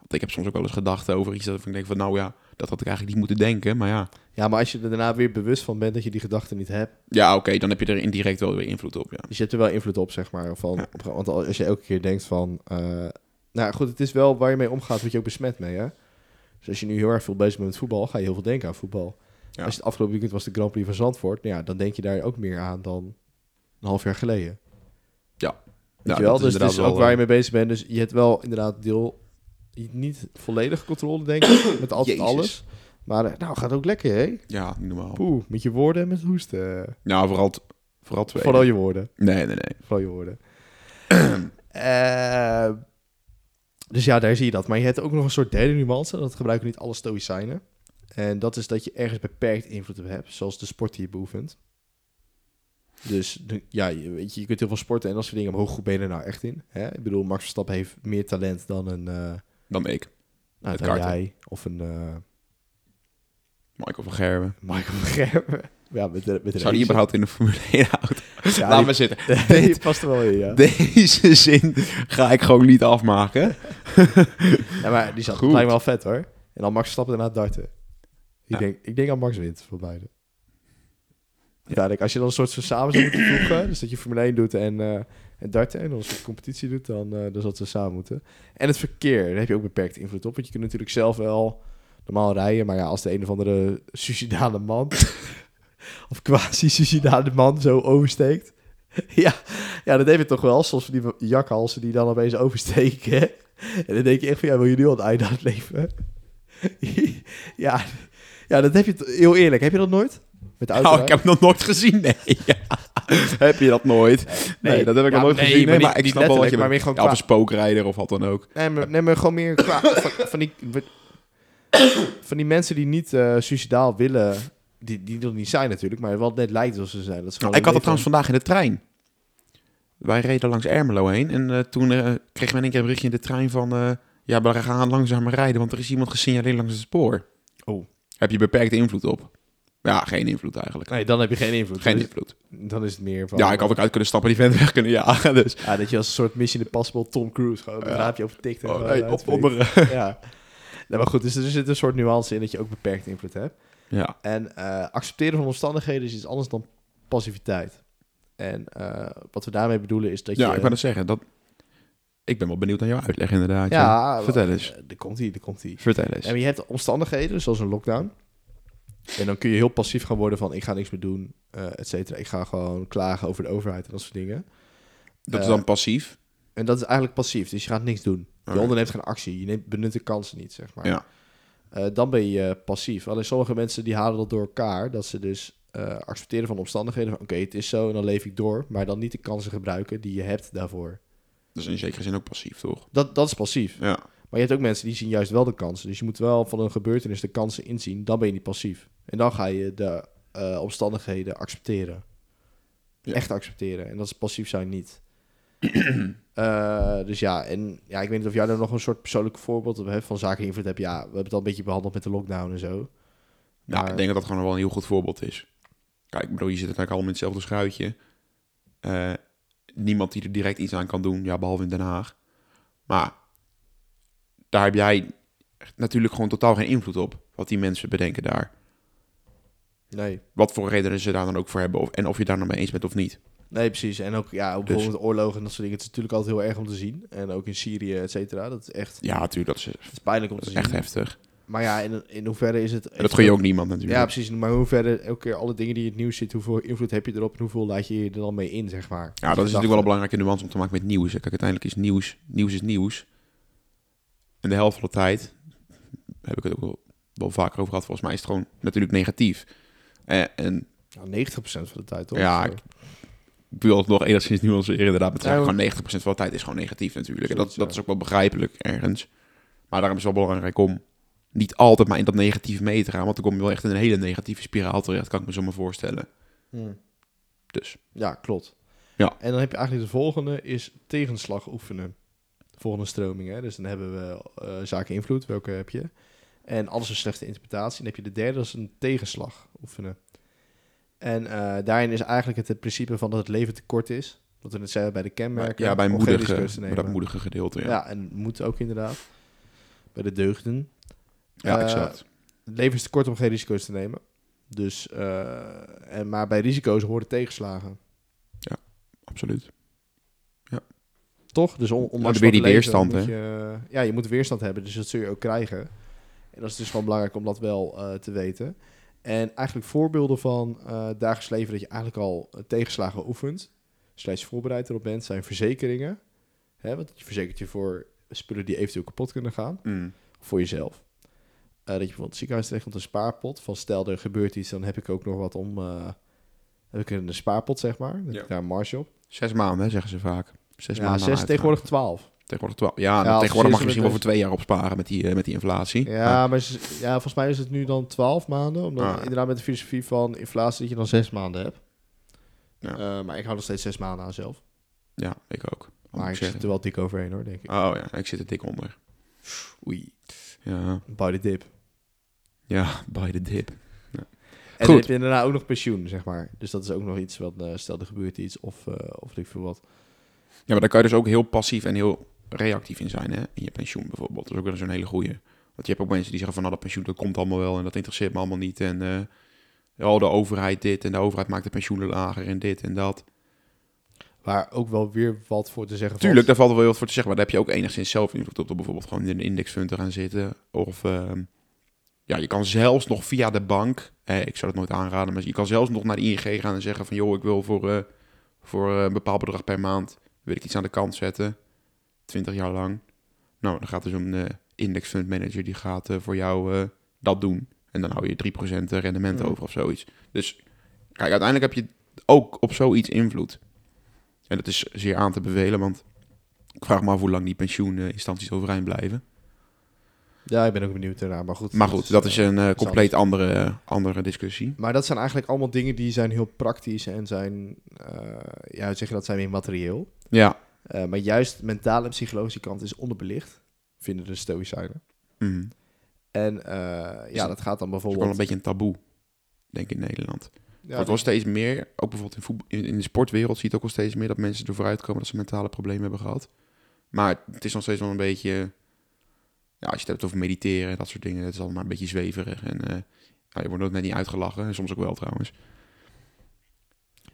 Want ik heb soms ook wel eens gedachten over iets dat ik denk van, nou ja, dat had ik eigenlijk niet moeten denken. Maar ja, Ja, maar als je er daarna weer bewust van bent dat je die gedachten niet hebt. ja oké, dan heb je er indirect wel weer invloed op, ja. Dus je hebt er wel invloed op, zeg maar. Van, Ja. want als je elke keer denkt van... eh, nou goed, het is wel waar je mee omgaat, word je ook besmet mee, hè? Dus als je nu heel erg veel bezig bent met voetbal, ga je heel veel denken aan voetbal. Ja. Als je het afgelopen weekend was de Grand Prix van Zandvoort, nou ja, dan denk je daar ook meer aan dan een half jaar geleden. Weet Ja, je wel? dat is Dus het is ook wel, waar je eh, mee bezig bent. Dus je hebt wel inderdaad deel... Niet volledige controle, denk ik. Met altijd Jezus. alles. Maar eh, nou, gaat ook lekker, hè? Ja, normaal. Poeh, met je woorden en met hoesten. Nou, vooral, vooral twee. Vooral je woorden. Nee, nee, nee. Vooral je woorden. Eh, dus ja, daar zie je dat. Maar je hebt ook nog een soort derde nuance. Dat gebruiken niet alle stoïcijnen. En dat is dat je ergens beperkt invloed op hebt. Zoals de sport die je beoefent. Dus ja, je, weet je, je kunt heel veel sporten en dat soort dingen. Maar hoe goed ben je er nou echt in? Hè? Ik bedoel, Max Verstappen heeft meer talent dan een... eh Dan ik. nou, Het dan karten. jij. Of een eh, Michael van Gerwen. Michael van Gerwen. Ja, met de, met de Zou die überhaupt in de Formule 1 auto? Ja, Laat die- me zitten. die past er wel in, ja. Deze zin ga ik gewoon niet afmaken. Ja, maar die zat lijkt wel vet hoor. En dan Max stappen daarna darten. Ik, Ja. denk, ik denk aan Max wint voor beide. Uiteindelijk, als je dan een soort van samen zou moeten voegen, dus dat je Formule 1 doet en, eh en darten en een soort competitie doet, dan, eh dan zal het samen moeten. En het verkeer, daar heb je ook beperkte invloed op, want je kunt natuurlijk zelf wel normaal rijden, maar ja, als de een of andere suicidale man, of quasi-suicidale man zo oversteekt, ja, ja, dat heb je toch wel, van die jakhalsen die dan opeens oversteken. En dan denk je echt van, ja, wil je nu al het einde leven? ja, ja, dat heb je, heel eerlijk, heb je dat nooit? Met de auto? Oh, ik heb het nog nooit gezien, nee. heb je dat nooit? Nee, dat heb ik Ja, nog nooit nee, gezien. maar Nee, niet- maar ik snap wel wat je maar meer gewoon Ja, of een spookrijder of wat dan ook. Nee, maar, nee, maar gewoon meer qua, van, van, die, van die mensen die niet eh suicidaal willen, die, die er niet zijn natuurlijk, maar wat net lijkt alsof ze zijn. Dat is Nou, ik had het trouwens vandaag in de trein. Wij reden langs Ermelo heen en eh, toen eh, kregen we in één keer een berichtje in de trein van... ja, we gaan langzamer rijden, want er is iemand gesignaleerd langs het spoor. Oh. Heb je beperkte invloed op? Ja, geen invloed eigenlijk. Nee, dan heb je geen invloed. Geen dan, invloed. is, dan is het meer van... Ja, ik had ook uit kunnen stappen die vent weg kunnen jagen, dus... Ja, dat je als een soort Mission Impossible Tom Cruise gewoon een Ja. raampje over tikt. en Oh, nee, op onder... Ja. Nee, maar goed, dus er zit een soort nuance in dat je ook beperkte invloed hebt. Ja, En eh, accepteren van omstandigheden is iets anders dan passiviteit. En eh, wat we daarmee bedoelen is dat ja je... ik wou dat zeggen. Dat... Ik ben wel benieuwd naar jouw uitleg inderdaad. ja, Vertel eens. eh, Daar komt hij, daar komt hij. Vertel eens. En je hebt omstandigheden, zoals een lockdown. En dan kun je heel passief gaan worden van... ik ga niks meer doen, eh et cetera. Ik ga gewoon klagen over de overheid en dat soort dingen. Dat is eh, dan passief. En dat is eigenlijk passief, dus je gaat niks doen. Je onderneemt geen actie, je neemt, benut de kansen niet, zeg maar. Ja. Eh, dan ben je passief. Alleen sommige mensen die halen dat door elkaar, dat ze dus eh, accepteren van omstandigheden. Van oké, het is zo en dan leef ik door, maar dan niet de kansen gebruiken die je hebt daarvoor. Dat is in zekere zin ook passief, toch? Dat, dat is passief. Ja. Maar je hebt ook mensen die zien juist wel de kansen. Dus je moet wel van een gebeurtenis de kansen inzien. Dan ben je niet passief. En dan ga je de eh, omstandigheden accepteren. Ja. Echt accepteren. En dat is passief zijn niet. Eh, dus ja, en ja, ik weet niet of jij daar nog een soort persoonlijk voorbeeld op hebt van zaken invloed hebt. Ja, we hebben het al een beetje behandeld met de lockdown en zo. Ja, Maar- ik denk dat dat gewoon wel een heel goed voorbeeld is. Kijk, bedoel, je zit natuurlijk allemaal in hetzelfde schuitje. Eh, niemand die er direct iets aan kan doen, ja, behalve in Den Haag. Maar daar heb jij natuurlijk gewoon totaal geen invloed op, wat die mensen bedenken daar. Nee. Wat voor redenen ze daar dan ook voor hebben, of, en of je daar nou mee eens bent of niet. Nee, precies. En ook ja, Dus- bijvoorbeeld oorlogen en dat soort dingen. Het is natuurlijk altijd heel erg om te zien. En ook in Syrië, et cetera. Dat is echt Ja, natuurlijk, dat is, dat is pijnlijk om te zien. echt heftig. Maar ja, in, in hoeverre is het... Dat gun je ook niemand natuurlijk. Ja, precies. Maar hoe verder elke keer alle dingen die in het nieuws zitten, hoeveel invloed heb je erop en hoeveel laat je je er dan mee in, zeg maar. Ja, dat is natuurlijk wel een belangrijke nuance om te maken met nieuws. hè. Kijk, uiteindelijk is nieuws, nieuws is nieuws. En de helft van de tijd, heb ik het ook wel, wel vaker over gehad, volgens mij is het gewoon natuurlijk negatief. Eh, en Nou, 90% van de tijd, toch? Ja, ik- ik wil het nog enigszins nuanceren inderdaad. Maar het Ja, gewoon 90% van de tijd is gewoon negatief natuurlijk. En dat, dat is ook wel begrijpelijk ergens. Maar daarom is het wel belangrijk om niet altijd maar in dat negatief mee te gaan. Want dan kom je wel echt in een hele negatieve spiraal terecht, kan ik me zo maar voorstellen. Hm. Dus Ja, klopt. Ja. En dan heb je eigenlijk de volgende, is tegenslag oefenen. De volgende stroming, hè. Dus dan hebben we eh, zaken invloed, welke heb je? En alles een slechte interpretatie. En dan heb je de derde, dat is een tegenslag oefenen. En eh, daarin is eigenlijk het, het principe van dat het leven te kort is. Wat we net zeiden bij de kenmerken. ja, bij, moedige, bij dat moedige gedeelte. Ja, Ja, en moet ook inderdaad. Bij de deugden. ja Eh, exact. Het leven is te kort om geen risico's te nemen. Dus, en, maar bij risico's horen tegenslagen. Absoluut. Toch? Dus on, ondanks weer die leven weerstand, moet Je, ja, je moet weerstand hebben, dus dat zul je ook krijgen. En dat is dus gewoon belangrijk om dat wel eh, te weten. En eigenlijk voorbeelden van eh dagelijks leven dat je eigenlijk al eh, tegenslagen oefent, slechts voorbereid erop bent, zijn verzekeringen. Hè, want je verzekert je voor spullen die eventueel kapot kunnen gaan, Mm. voor jezelf. Eh, dat je bijvoorbeeld het ziekenhuis terecht komt, een spaarpot. Van stel er gebeurt iets, dan heb ik ook nog wat om... eh, heb ik een spaarpot, zeg maar. Dan heb Ja. ik daar een marge op. Zes maanden, hè, zeggen ze vaak. Zes Ja, zes, tegenwoordig twaalf. Tegenwoordig twaalf. Ja, Ja, als tegenwoordig mag je misschien wel voor twee jaar opsparen met die, eh, met die inflatie. Ja, maar ja, volgens mij is het nu dan 12 maanden. Omdat Ah, inderdaad met de filosofie van inflatie dat je dan 6 maanden hebt. Ja. Eh, maar ik hou nog steeds 6 maanden aan zelf. Ja, ik ook. Maar ik zit er wel dik overheen hoor, denk ik. Oh ja, ik zit er dik onder. Oei. Ja, By the dip. ja by the dip. En Goed. dan heb je daarna ook nog pensioen, zeg maar. Dus dat is ook nog iets wat, eh, stel er gebeurt iets of, of ik veel wat. Ja, maar daar kan je dus ook heel passief en heel reactief in zijn, hè? In je pensioen bijvoorbeeld. Dat is ook wel zo'n hele goeie. Want je hebt ook mensen die zeggen van, nou, dat pensioen, dat komt allemaal wel en dat interesseert me allemaal niet. En oh, de overheid dit en de overheid maakt de pensioenen lager en dit en dat. Waar ook wel weer wat voor te zeggen Tuurlijk, daar valt. wel wat voor te zeggen, maar daar heb je ook enigszins zelf invloed op door bijvoorbeeld gewoon in een indexfund te gaan zitten. Of ehm, ja, je kan zelfs nog via de bank, eh, ik zou het nooit aanraden, maar je kan zelfs nog naar de ING gaan en zeggen van joh, ik wil voor, eh, voor eh, een bepaald bedrag per maand, wil ik iets aan de kant zetten, 20 jaar lang. Nou, dan gaat dus een eh indexfund manager die gaat eh, voor jou eh, dat doen. En dan hou je 3% rendement Mm. over of zoiets. Dus kijk, uiteindelijk heb je ook op zoiets invloed. En dat is zeer aan te bevelen, want ik vraag me af hoe lang die pensioeninstanties overeind blijven. Ja, ik ben ook benieuwd daarna. Maar goed, Maar goed, dat is een eh, is compleet andere, andere discussie. Maar dat zijn eigenlijk allemaal dingen die zijn heel praktisch en zijn, eh, ja, zeg je dat, zijn weer materieel. Ja. Eh, maar juist mentale en psychologische kant is onderbelicht, vinden de stoïcijnen. Mhm. En eh, ja, dat gaat dan Dat is wel bijvoorbeeld... een beetje een taboe, denk ik, in Nederland. ja, wordt wel steeds meer, ook bijvoorbeeld in, voetbal, in, de sportwereld zie je het ook wel steeds meer dat mensen ervoor uitkomen dat ze mentale problemen hebben gehad. Maar het is nog steeds wel een beetje, ja, als je het hebt over mediteren en dat soort dingen, het is allemaal een beetje zweverig. En eh, ja, je wordt ook net niet uitgelachen, en soms ook wel trouwens.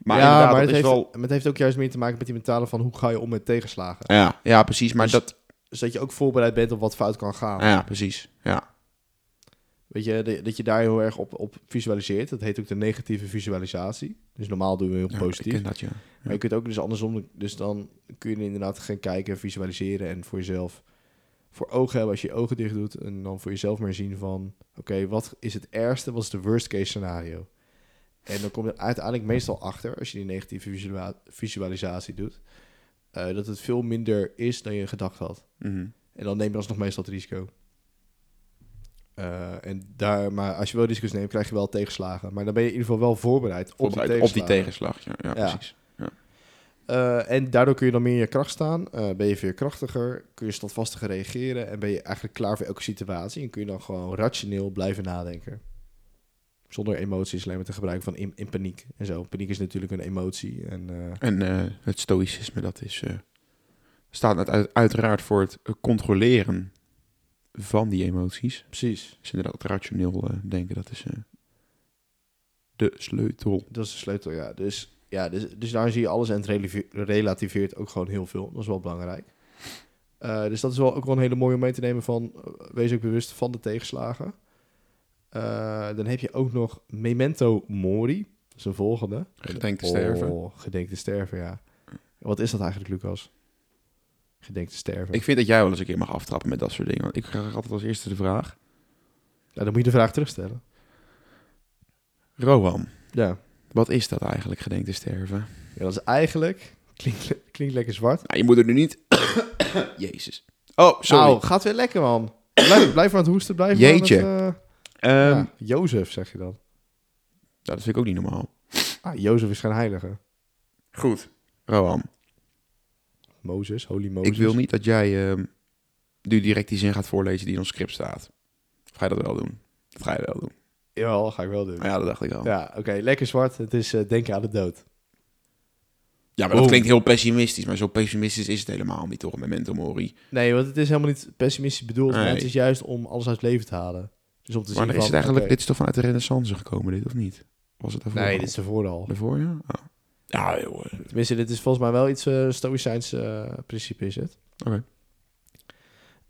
Maar ja, inderdaad, maar dat het is heeft, wel... maar het heeft ook juist meer te maken met die mentale van hoe ga je om met tegenslagen. Ja, ja, precies, maar Dus- dat... Zodat je ook voorbereid bent op wat fout kan gaan. Ja, precies, ja. Weet je, de- dat je daar heel erg op, op visualiseert. Dat heet ook de negatieve visualisatie. Dus normaal doen we heel ja positief. Ik ken dat, ja. Maar je kunt ook dus andersom, dus dan kun je inderdaad gaan kijken, visualiseren en voor jezelf voor ogen hebben als je je ogen dicht doet. En dan voor jezelf maar zien van, oké, wat is het ergste, wat is de worst case scenario? En dan kom je uiteindelijk meestal achter, als je die negatieve visualisatie doet, eh, dat het veel minder is dan je gedacht had. Mhm. En dan neem je alsnog meestal het risico. Eh, en daar, maar als je wel risico's neemt, krijg je wel tegenslagen. Maar dan ben je in ieder geval wel voorbereid op die op die tegenslag, ja, ja, Ja. precies. Eh, en daardoor kun je dan meer in je kracht staan. Eh, ben je veerkrachtiger, kun je standvastiger reageren en ben je eigenlijk klaar voor elke situatie. En kun je dan gewoon rationeel blijven nadenken. Zonder emoties alleen maar te gebruiken van in, in paniek en zo. Paniek is natuurlijk een emotie. En, eh, En het stoïcisme, dat is, staat uit- uiteraard voor het controleren van die emoties. precies, Dus inderdaad, rationeel denken, dat is de sleutel. dat is de sleutel, ja. Dus, ja, dus, dus daar zie je alles en het relativeert ook gewoon heel veel. Dat is wel belangrijk. Eh, dus dat is wel ook wel een hele mooie om mee te nemen van... eh, wees ook bewust van de tegenslagen. Eh, dan heb je ook nog Memento Mori. Dat is een volgende. Gedenk te sterven. Oh, gedenk te sterven, ja. Wat is dat eigenlijk, Lucas? Gedenk te sterven. Ik vind dat jij wel eens een keer mag aftrappen met dat soort dingen. Want ik krijg altijd als eerste de vraag. Nou, dan moet je de vraag terugstellen. Rohan, Ja. Wat is dat eigenlijk, gedenk te sterven? ja, dat is eigenlijk... Klinkt, klinkt lekker zwart. Nou, je moet er nu niet... Jezus. Oh, sorry. Nou, gaat weer lekker, man. Blijf, blijf aan het hoesten, blijf Jeetje. het... Ehm, eh, ja, Jozef, zeg je dan. Dat vind ik ook niet normaal. Ah, Jozef is geen heilige. Goed. Rohan, Mozes, holy Mozes. ik wil niet dat jij ehm, nu direct die zin gaat voorlezen die in ons script staat. Of ga je dat wel doen? Dat ga je wel doen. Jawel, ga ik wel doen. Nou ja, dat dacht ik al. Ja, Ja, oké, lekker zwart. Het is eh, denken aan de dood. maar dat klinkt heel pessimistisch. Maar zo pessimistisch is het helemaal niet, toch? Met Memento Mori. Nee, want het is helemaal niet pessimistisch bedoeld. Nee. het is juist om alles uit het leven te halen. Dus om te Maar zien is van, het eigenlijk... Dit is toch vanuit de renaissance gekomen, dit, of niet? Was het daarvoor Nee, al? dit is ervoor al. Daarvoor, ja? Oh. Ja, joh. Tenminste, dit is volgens mij wel iets uh, stoïcijns eh, principe is het. Oké.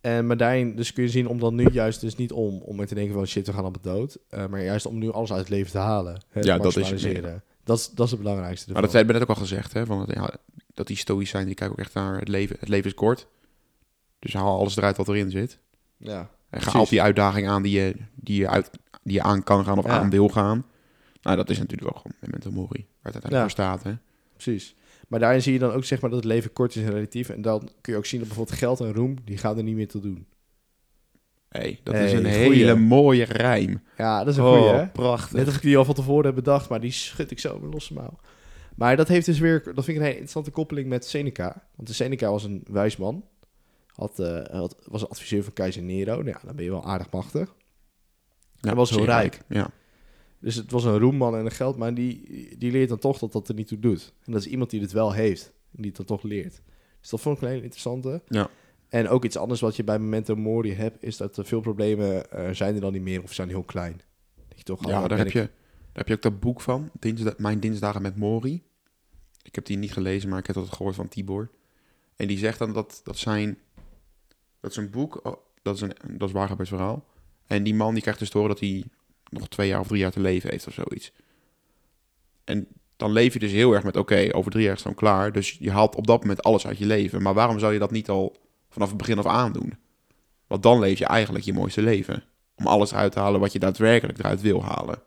En maar daarin dus kun je zien om dan nu juist dus niet om, om maar te denken van shit, we gaan op het dood. eh, maar juist om nu alles uit het leven te halen. Ja, dat is het. Dat is, dat is het belangrijkste Maar dat hebben we net ook al gezegd, hè? Van ja, dat die stoïcijnen, die kijken ook echt naar het leven. Het leven is kort. Dus haal alles eruit wat erin zit. Ja, En ga Precies. altijd die uitdaging aan die je, die je, uit, die je aan kan gaan of Ja. aan wil gaan. Nou, dat is natuurlijk wel gewoon memento mori, waar het uiteindelijk Ja. voor staat, hè? precies. Maar daarin zie je dan ook zeg maar dat het leven kort is en relatief. En dan kun je ook zien dat bijvoorbeeld geld en roem, die gaan er niet meer toe doen. hey, dat Hey, is een goeie. hele mooie rijm. Ja, dat is een goeie, hè? Oh, prachtig. Net of ik die al van tevoren heb bedacht, maar die schud ik zo met losse mouw. Maar dat heeft dus weer, dat vind ik een hele interessante koppeling met Seneca. Want de Seneca was een wijs man. Had, eh, had, was een adviseur van keizer Nero. Nou ja, dan ben je wel aardig machtig. Hij was heel rijk. Ja. Dus het was een roemman en een geldman. Die, die leert dan toch dat dat er niet toe doet. En dat is iemand die het wel heeft. En die het dan toch leert. Dus dat vond ik een hele interessante. Ja. En ook iets anders wat je bij Memento Mori hebt... is dat er veel problemen eh, zijn er dan niet meer of zijn heel klein. Dat je toch ja, daar heb ik- je... heb je ook dat boek van, Dinsda Mijn Dinsdagen met Mori. Ik heb die niet gelezen, maar ik heb dat gehoord van Tibor. En die zegt dan dat, dat zijn... Dat is een boek, oh, dat is een dat is waar verhaal. En die man die krijgt dus te horen dat hij nog twee jaar of drie jaar te leven heeft of zoiets. En dan leef je dus heel erg met, oké, over drie jaar is het dan klaar. Dus je haalt op dat moment alles uit je leven. Maar waarom zou je dat niet al vanaf het begin af aan doen? Want dan leef je eigenlijk je mooiste leven. Om alles eruit te halen wat je daadwerkelijk eruit wil halen.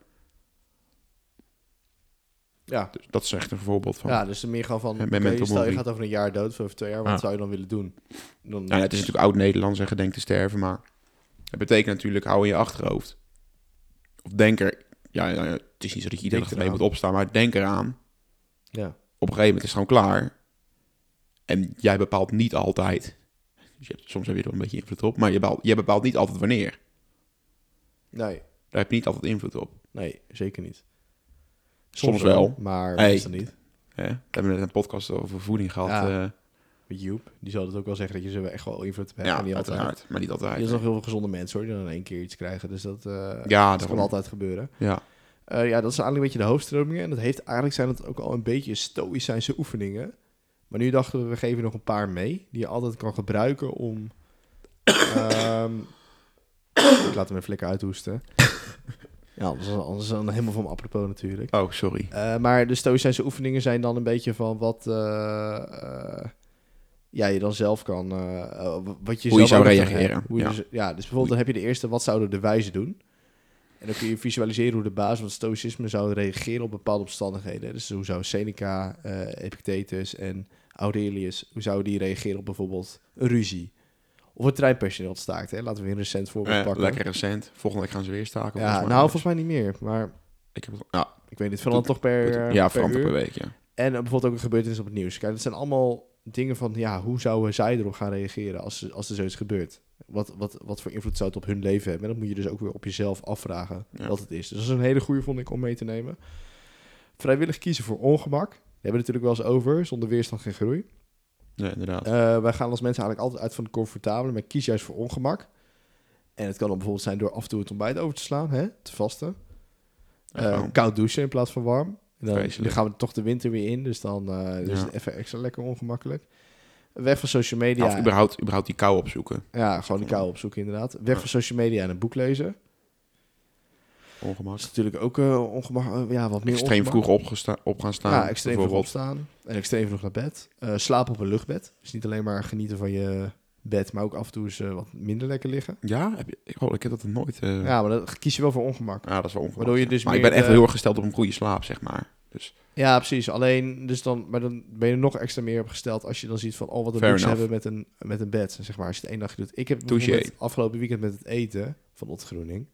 Ja. Dus dat is echt een voorbeeld van. Ja, dus meer gewoon van, mental stel je gaat over een jaar dood, of over twee jaar, wat zou je dan willen doen? Dan, Nou, het is natuurlijk oud-Nederlands en gedenk te sterven, maar het betekent natuurlijk hou in je achterhoofd. Of denk er, ja, ja, het is niet zo dat je iedere dag ermee moet opstaan, maar denk eraan. Ja. Op een gegeven moment is het gewoon klaar. En jij bepaalt niet altijd. Dus je hebt, soms heb je er een beetje invloed op, maar je bepaalt, jij bepaalt niet altijd wanneer. Nee, Daar heb je niet altijd invloed op. nee, zeker niet. Soms wel. Maar Hey. meestal niet. Hè? We hebben net een podcast over voeding gehad. Ja. Ja, Met Joep, die zal het ook wel zeggen dat je ze echt wel invloed hebt. ja en niet altijd. uiteraard. Maar niet Er altijd. zijn nog heel veel gezonde mensen hoor, die dan in één keer iets krijgen. Dus dat, eh, Ja, dat kan altijd gebeuren. Ja. Eh, ja, dat is eigenlijk een beetje de hoofdstromingen. En dat heeft eigenlijk zijn het ook al een beetje stoïcijnse oefeningen. Maar nu dachten we, we geven nog een paar mee. Die je altijd kan gebruiken om... ehm, ik laat hem even lekker uithoesten. Ja, anders, anders dan helemaal van apropos natuurlijk. Oh, sorry. Eh, maar de stoïcijnse oefeningen zijn dan een beetje van wat... ja, je dan zelf kan... eh, eh, wat je Hoe je zou reageren, Hoe je ja. dus- ja, dus bijvoorbeeld dan heb je de eerste, wat zouden de wijzen doen? En dan kun je visualiseren hoe de basis van het stoïcisme zou reageren op bepaalde omstandigheden. Dus hoe zou Seneca, eh, Epictetus en Aurelius, hoe zouden die reageren op bijvoorbeeld een ruzie? Of het treinpersoneel dat staakt, hè? Laten we weer een recent voorbeeld pakken. lekker recent. Volgende week gaan ze weer staken. Ja, volgens nou, volgens mij niet meer. Maar Ik heb het, ja, ik weet niet, verandert toch per, ja per uur? per week, ja. En bijvoorbeeld ook een gebeurtenis op het nieuws. Kijk, dat zijn allemaal dingen van, ja, hoe zouden zij erop gaan reageren als, als er zoiets gebeurt? Wat, wat, wat voor invloed zou het op hun leven hebben? En dat moet je dus ook weer op jezelf afvragen Ja. wat het is. Dus dat is een hele goede, vond ik, om mee te nemen. Vrijwillig kiezen voor ongemak. Daar hebben we natuurlijk wel eens over. Zonder weerstand geen groei. Ja, inderdaad. Eh, wij gaan als mensen eigenlijk altijd uit van het comfortabele, maar kies juist voor ongemak. En het kan dan bijvoorbeeld zijn door af en toe het ontbijt over te slaan, hè, te vasten. Eh, koud douchen in plaats van warm. Dan, gaan we toch de winter weer in, dus dan eh, is Ja. het even extra lekker ongemakkelijk. Weg van social media. Of überhaupt, überhaupt die kou opzoeken. ja, gewoon die kou opzoeken inderdaad. Weg van social media en een boek lezen. Ongemak. Dat is natuurlijk ook eh ongemak, eh, ja, wat meer Extreem ongemak. vroeg opgesta- op gaan staan. Ja, extreem vroeg opstaan en extreem vroeg naar bed. Eh slapen op een luchtbed. Dus niet alleen maar genieten van je bed, maar ook af en toe eens eh, wat minder lekker liggen. Ja, heb je, ik, oh, ik heb dat nooit. eh, ja. Ja, maar dan kies je wel voor ongemak. dat is wel ongemak. Waardoor je ja. dus maar ik ben echt de- heel erg gesteld op een goede slaap, zeg maar. Dus Ja, precies. Alleen, dus dan, maar dan ben je er nog extra meer op gesteld als je dan ziet van, oh, wat een luxe hebben met een, met een bed. Zeg maar, als je het één dagje doet. Ik heb bijvoorbeeld afgelopen weekend met het eten van Otgroening.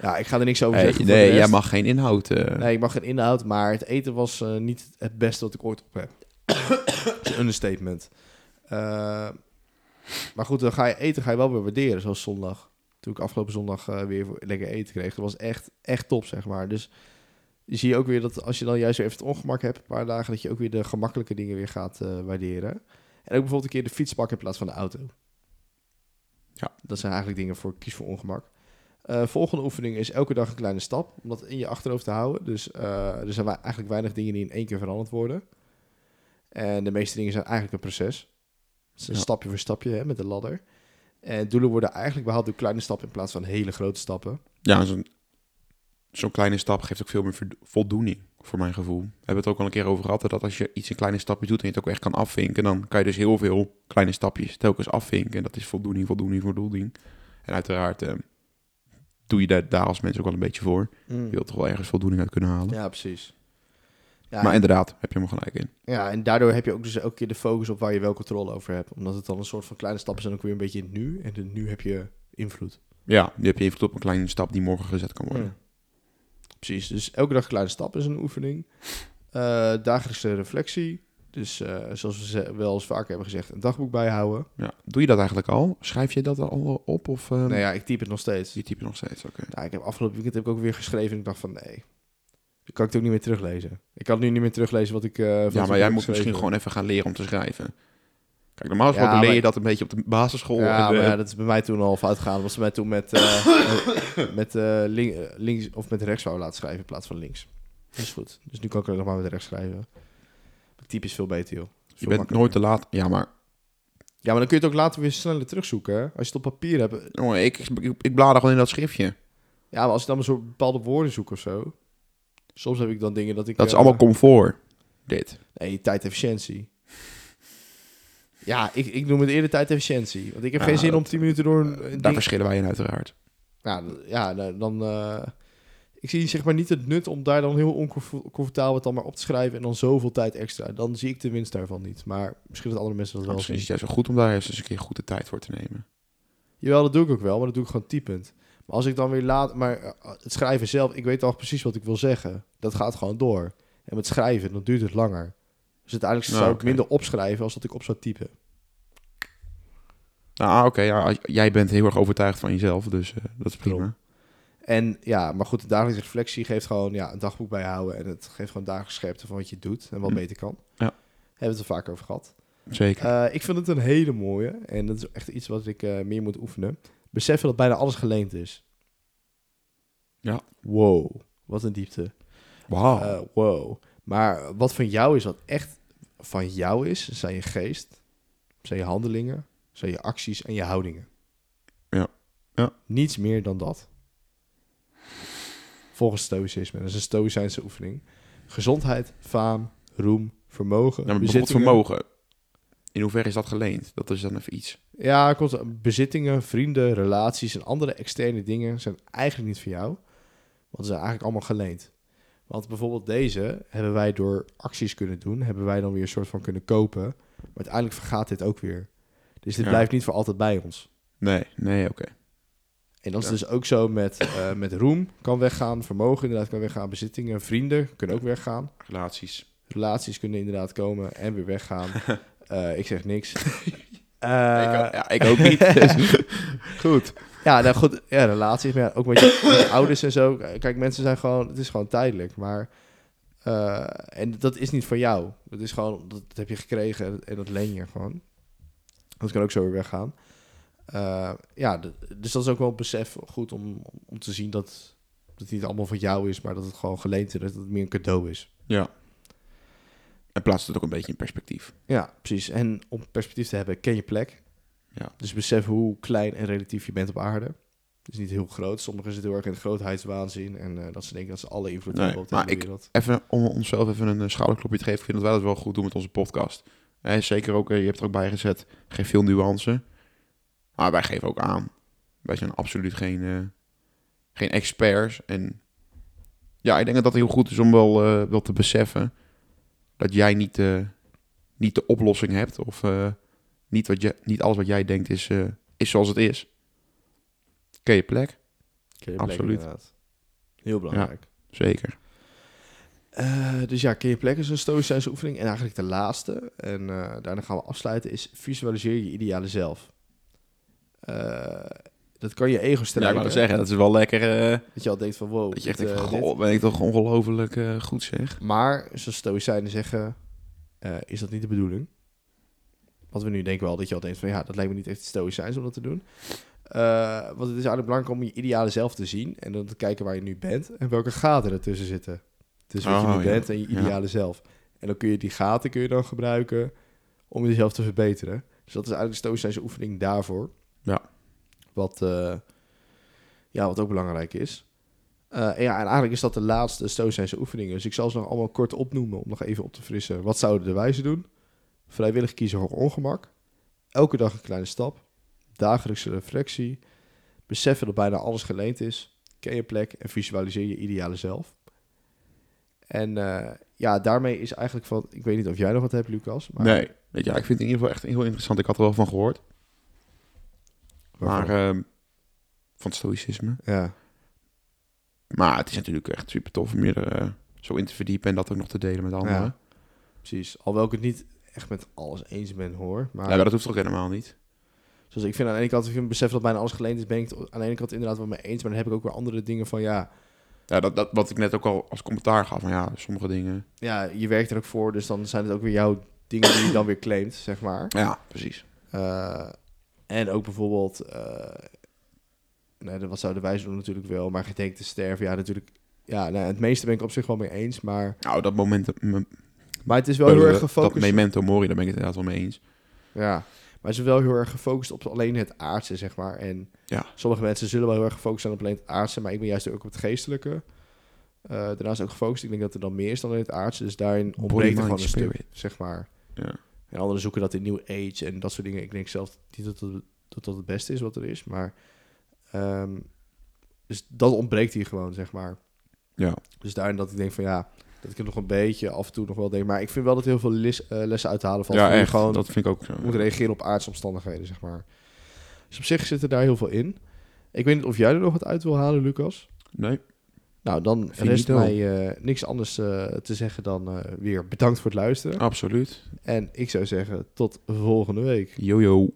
ja, ik ga er niks over hey, zeggen. nee, jij mag geen inhoud. eh, Nee, ik mag geen inhoud, maar het eten was eh, niet het beste wat ik ooit op heb. Dat is een understatement. Eh, maar goed, dan ga je eten, ga je wel weer waarderen, zoals zondag. Toen ik afgelopen zondag eh, weer lekker eten kreeg. Dat was echt, echt top, zeg maar. Dus je zie je ook weer dat als je dan juist weer even het ongemak hebt, een paar dagen, dat je ook weer de gemakkelijke dingen weer gaat eh, waarderen. En ook bijvoorbeeld een keer de fiets pakken in plaats van de auto. Ja. Dat zijn eigenlijk dingen voor kies voor ongemak. Eh, volgende oefening is elke dag een kleine stap, om dat in je achterhoofd te houden. Dus er zijn eigenlijk weinig dingen die in één keer veranderd worden. En de meeste dingen zijn eigenlijk een proces. Een Ja. stapje voor stapje hè, met de ladder. En doelen worden eigenlijk behaald door kleine stappen in plaats van hele grote stappen. Ja, zo'n zo'n kleine stap geeft ook veel meer voldoening, voor mijn gevoel. We hebben het ook al een keer over gehad, dat als je iets in kleine stapjes doet en je het ook echt kan afvinken, dan kan je dus heel veel kleine stapjes telkens afvinken. En dat is voldoening, voldoening, voldoening. En uiteraard eh, doe je daar, daar als mens ook wel een beetje voor. Je wilt toch wel ergens voldoening uit kunnen halen. Ja, precies. Ja, Maar inderdaad, heb je hem gelijk in. Ja, en daardoor heb je ook dus elke keer de focus op waar je wel controle over hebt. Omdat het dan een soort van kleine stappen zijn ook weer een beetje in het nu. En het nu heb je invloed. Ja, nu heb je invloed op een kleine stap die morgen gezet kan worden. Ja. Precies, dus elke dag een kleine stap is een oefening. Eh, dagelijkse reflectie. Dus eh, zoals we wel eens vaker hebben gezegd, een dagboek bijhouden. Ja. Doe je dat eigenlijk al? Schrijf je dat al op? Of uh, nou ja, ik type het nog steeds. je type nog steeds? Oké. Nou, ik heb afgelopen weekend heb ik ook weer geschreven en ik dacht van nee. Dan kan ik het ook niet meer teruglezen. Ik kan nu niet meer teruglezen wat ik... eh, Ja, maar jij moet misschien gewoon even gaan leren om te schrijven. Kijk, normaal gesproken Ja, leer maar- je dat een beetje op de basisschool. Ja, en, maar ja, dat is bij mij toen al fout gegaan. Was mij toen met, eh, met eh, link- links of met rechts wou laten schrijven in plaats van links. Dat is goed. Dus nu kan ik er nog maar met rechts schrijven. Is veel beter, joh. je bent makkelijker. nooit te laat. Ja, maar Ja, maar dan kun je het ook later weer sneller terugzoeken, hè? Als je het op papier hebt. jongen, ik, ik, ik blader gewoon in dat schriftje. Ja, maar als ik dan een soort bepaalde woorden zoek of zo. Soms heb ik dan dingen dat ik... Dat is eh, allemaal comfort. Dit. Nee, tijdefficiëntie. Ja, ik, ik noem het eerder tijdefficiëntie. Want ik heb Ja, geen zin dat- om 10 minuten door een, Daar ding... verschillen wij in uiteraard. D- ja dan... eh, ik zie zeg maar niet het nut om daar dan heel oncomfortabel het dan maar op te schrijven... en dan zoveel tijd extra. Dan zie ik de winst daarvan niet. Maar misschien dat andere mensen dat wel Misschien is het juist wel goed om daar eens eens een keer goed de tijd voor te nemen. Jawel, dat doe ik ook wel, maar dat doe ik gewoon typend. Maar als ik dan weer laat... Maar eh, het schrijven zelf, ik weet al precies wat ik wil zeggen. Dat gaat gewoon door. En met schrijven, dan duurt het langer. Dus uiteindelijk Nou, zou ik minder opschrijven als dat ik op zou typen. Nou, oké. ja, jij bent heel erg overtuigd van jezelf, dus eh, dat is prima. En ja, maar goed, de dagelijkse reflectie geeft gewoon ja, een dagboek bijhouden. En het geeft gewoon dagelijks scherpte van wat je doet en wat Hm. beter kan. Ja. Hebben we het er vaak over gehad. Zeker. Eh, ik vind het een hele mooie. En dat is echt iets wat ik meer moet oefenen. Beseffen dat bijna alles geleend is. Ja. Wow, wat een diepte. Wauw. Eh, wow. Maar wat van jou is, wat echt van jou is, zijn je geest, zijn je handelingen, zijn je acties en je houdingen. Ja. Ja. Niets meer dan dat. Volgens stoïcisme. Dat is een stoïcijnse oefening. Gezondheid, faam, roem, vermogen, ja, vermogen. In hoeverre is dat geleend? Dat is dan even iets. Ja, bezittingen, vrienden, relaties en andere externe dingen zijn eigenlijk niet van jou. Want ze zijn eigenlijk allemaal geleend. Want bijvoorbeeld deze hebben wij door acties kunnen doen, hebben wij dan weer een soort van kunnen kopen. Maar uiteindelijk vergaat dit ook weer. Dus dit Ja. blijft niet voor altijd bij ons. Nee, nee, oké. En dat is Ja. dus ook zo met, eh, met roem kan weggaan, vermogen inderdaad kan weggaan, bezittingen, vrienden kunnen ook weggaan. Relaties. Relaties kunnen inderdaad komen en weer weggaan. Eh, ik zeg niks. ik, Eh, ook, ja, ik ook niet. dus- Goed. Ja, nou goed, ja, relaties, maar ja, ook met je, met je ouders en zo. Kijk, mensen zijn gewoon, het is gewoon tijdelijk, maar eh, en dat is niet van jou. Dat is gewoon, dat, dat heb je gekregen en dat leen je gewoon. Dat kan ook zo weer weggaan. Eh, ja, dus dat is ook wel een besef goed om, om, om te zien dat, dat het niet allemaal van jou is, maar dat het gewoon geleend is, dat het meer een cadeau is. Ja. En plaatst het ook een beetje in perspectief. Ja, precies. En om perspectief te hebben, ken je plek. Ja. Dus besef hoe klein en relatief je bent op aarde. Het is niet heel groot. Sommigen zitten heel erg in het grootheidswaanzin. En eh, dat ze denken dat ze alle invloed Nee, hebben op de maar hele ik- wereld. Even om onszelf even een eh, schouderklopje te geven. Ik vind dat wij dat wel goed doen met onze podcast. Hè, zeker ook, eh, je hebt er ook bij gezet, geef veel nuance. Maar wij geven ook aan. Wij zijn absoluut geen, eh, geen experts. En ja, ik denk dat dat heel goed is om wel, eh, wel te beseffen dat jij niet, eh, niet de oplossing hebt. Of eh, niet, wat je, niet alles wat jij denkt is, eh, is zoals het is. Ken je plek? Ken je plek, absoluut. inderdaad. Heel belangrijk. Zeker. Dus ja, ken je plek is een stoïcijnse oefening. En eigenlijk de laatste, en daarna gaan we afsluiten, is visualiseer je ideale zelf. Eh, dat kan je ego Ja, ik strijken. zeggen, dat is wel lekker... eh, Dat je al denkt van wow. Dat je echt denkt, eh, van, dit. goh, ben ik toch ongelooflijk eh, goed zeg. Maar, zoals stoïcijnen zeggen, is dat niet de bedoeling. Want we nu denken wel dat je al denkt van ja, dat lijkt me niet echt stoïcijns om dat te doen. Want het is eigenlijk belangrijk om je ideale zelf te zien en dan te kijken waar je nu bent en welke gaten ertussen zitten. Dus wat je Oh, nu ja. bent en je Ja. ideale zelf. En dan kun je die gaten kun je dan gebruiken om jezelf te verbeteren. Dus dat is eigenlijk de stoïcijnse oefening daarvoor. Ja. Wat, eh, ja, wat ook belangrijk is. Eh, en ja, en eigenlijk is dat de laatste stoïcijnse oefeningen. Dus ik zal ze nog allemaal kort opnoemen om nog even op te frissen. Wat zouden de wijzen doen? Vrijwillig kiezen voor ongemak. Elke dag een kleine stap. Dagelijkse reflectie. Beseffen dat bijna alles geleend is. Ken je plek en visualiseer je ideale zelf. En eh, ja, daarmee is eigenlijk van... Ik weet niet of jij nog wat hebt, Lucas. Maar Nee, weet je, ja, ik vind het in ieder geval echt heel interessant. Ik had er wel van gehoord. Maar ehm, van stoïcisme. ja, Maar het is natuurlijk echt super tof om je er eh, zo in te verdiepen en dat ook nog te delen met anderen. Ja. Ja, precies. Alhoewel ik het niet echt met alles eens ben, hoor. Maar maar dat hoeft toch helemaal niet. Zoals ik vind aan de ene kant, ik besef dat bijna alles geleend is, ben ik het aan de ene kant inderdaad wel mee eens. Maar dan heb ik ook weer andere dingen van, ja, Ja, dat, dat, wat ik net ook al als commentaar gaf. Van ja, sommige dingen. ja, je werkt er ook voor, dus dan zijn het ook weer jouw dingen die je dan weer claimt, zeg maar. Ja, precies. Eh, en ook bijvoorbeeld, eh nee, wat zouden wij doen natuurlijk wel, maar gedenkt te sterven, ja natuurlijk, ja, nou, het meeste ben ik op zich wel mee eens, maar, Nou, dat moment... me- maar het is wel heel erg dat gefocust. memento mori, daar ben ik het inderdaad wel mee eens. Ja, maar het is wel heel erg gefocust op alleen het aardse, zeg maar. En Ja. sommige mensen zullen wel heel erg gefocust zijn op alleen het aardse, maar ik ben juist ook op het geestelijke. Eh daarnaast ook gefocust. Ik denk dat er dan meer is dan alleen het aardse, dus daarin ontbreekt er gewoon een stuk, spirit. zeg maar. Ja. En anderen zoeken dat in New Age en dat soort dingen. Ik denk zelf niet dat dat, dat, dat het beste is wat er is, maar... ehm, dus dat ontbreekt hier gewoon, zeg maar. Ja. Dus daarin dat ik denk van ja, dat ik er nog een beetje af en toe nog wel denk. Maar ik vind wel dat heel veel les- eh, lessen uit te halen valt. Ja, echt. Gewoon dat vind ik ook zo. moet reageren op aardse omstandigheden, zeg maar. Dus op zich zit er daar heel veel in. Ik weet niet of jij er nog wat uit wil halen, Lucas. Nee. Nou, dan rest mij eh, niks anders eh, te zeggen dan eh, weer bedankt voor het luisteren. Absoluut. En ik zou zeggen, tot volgende week. Yo, yo.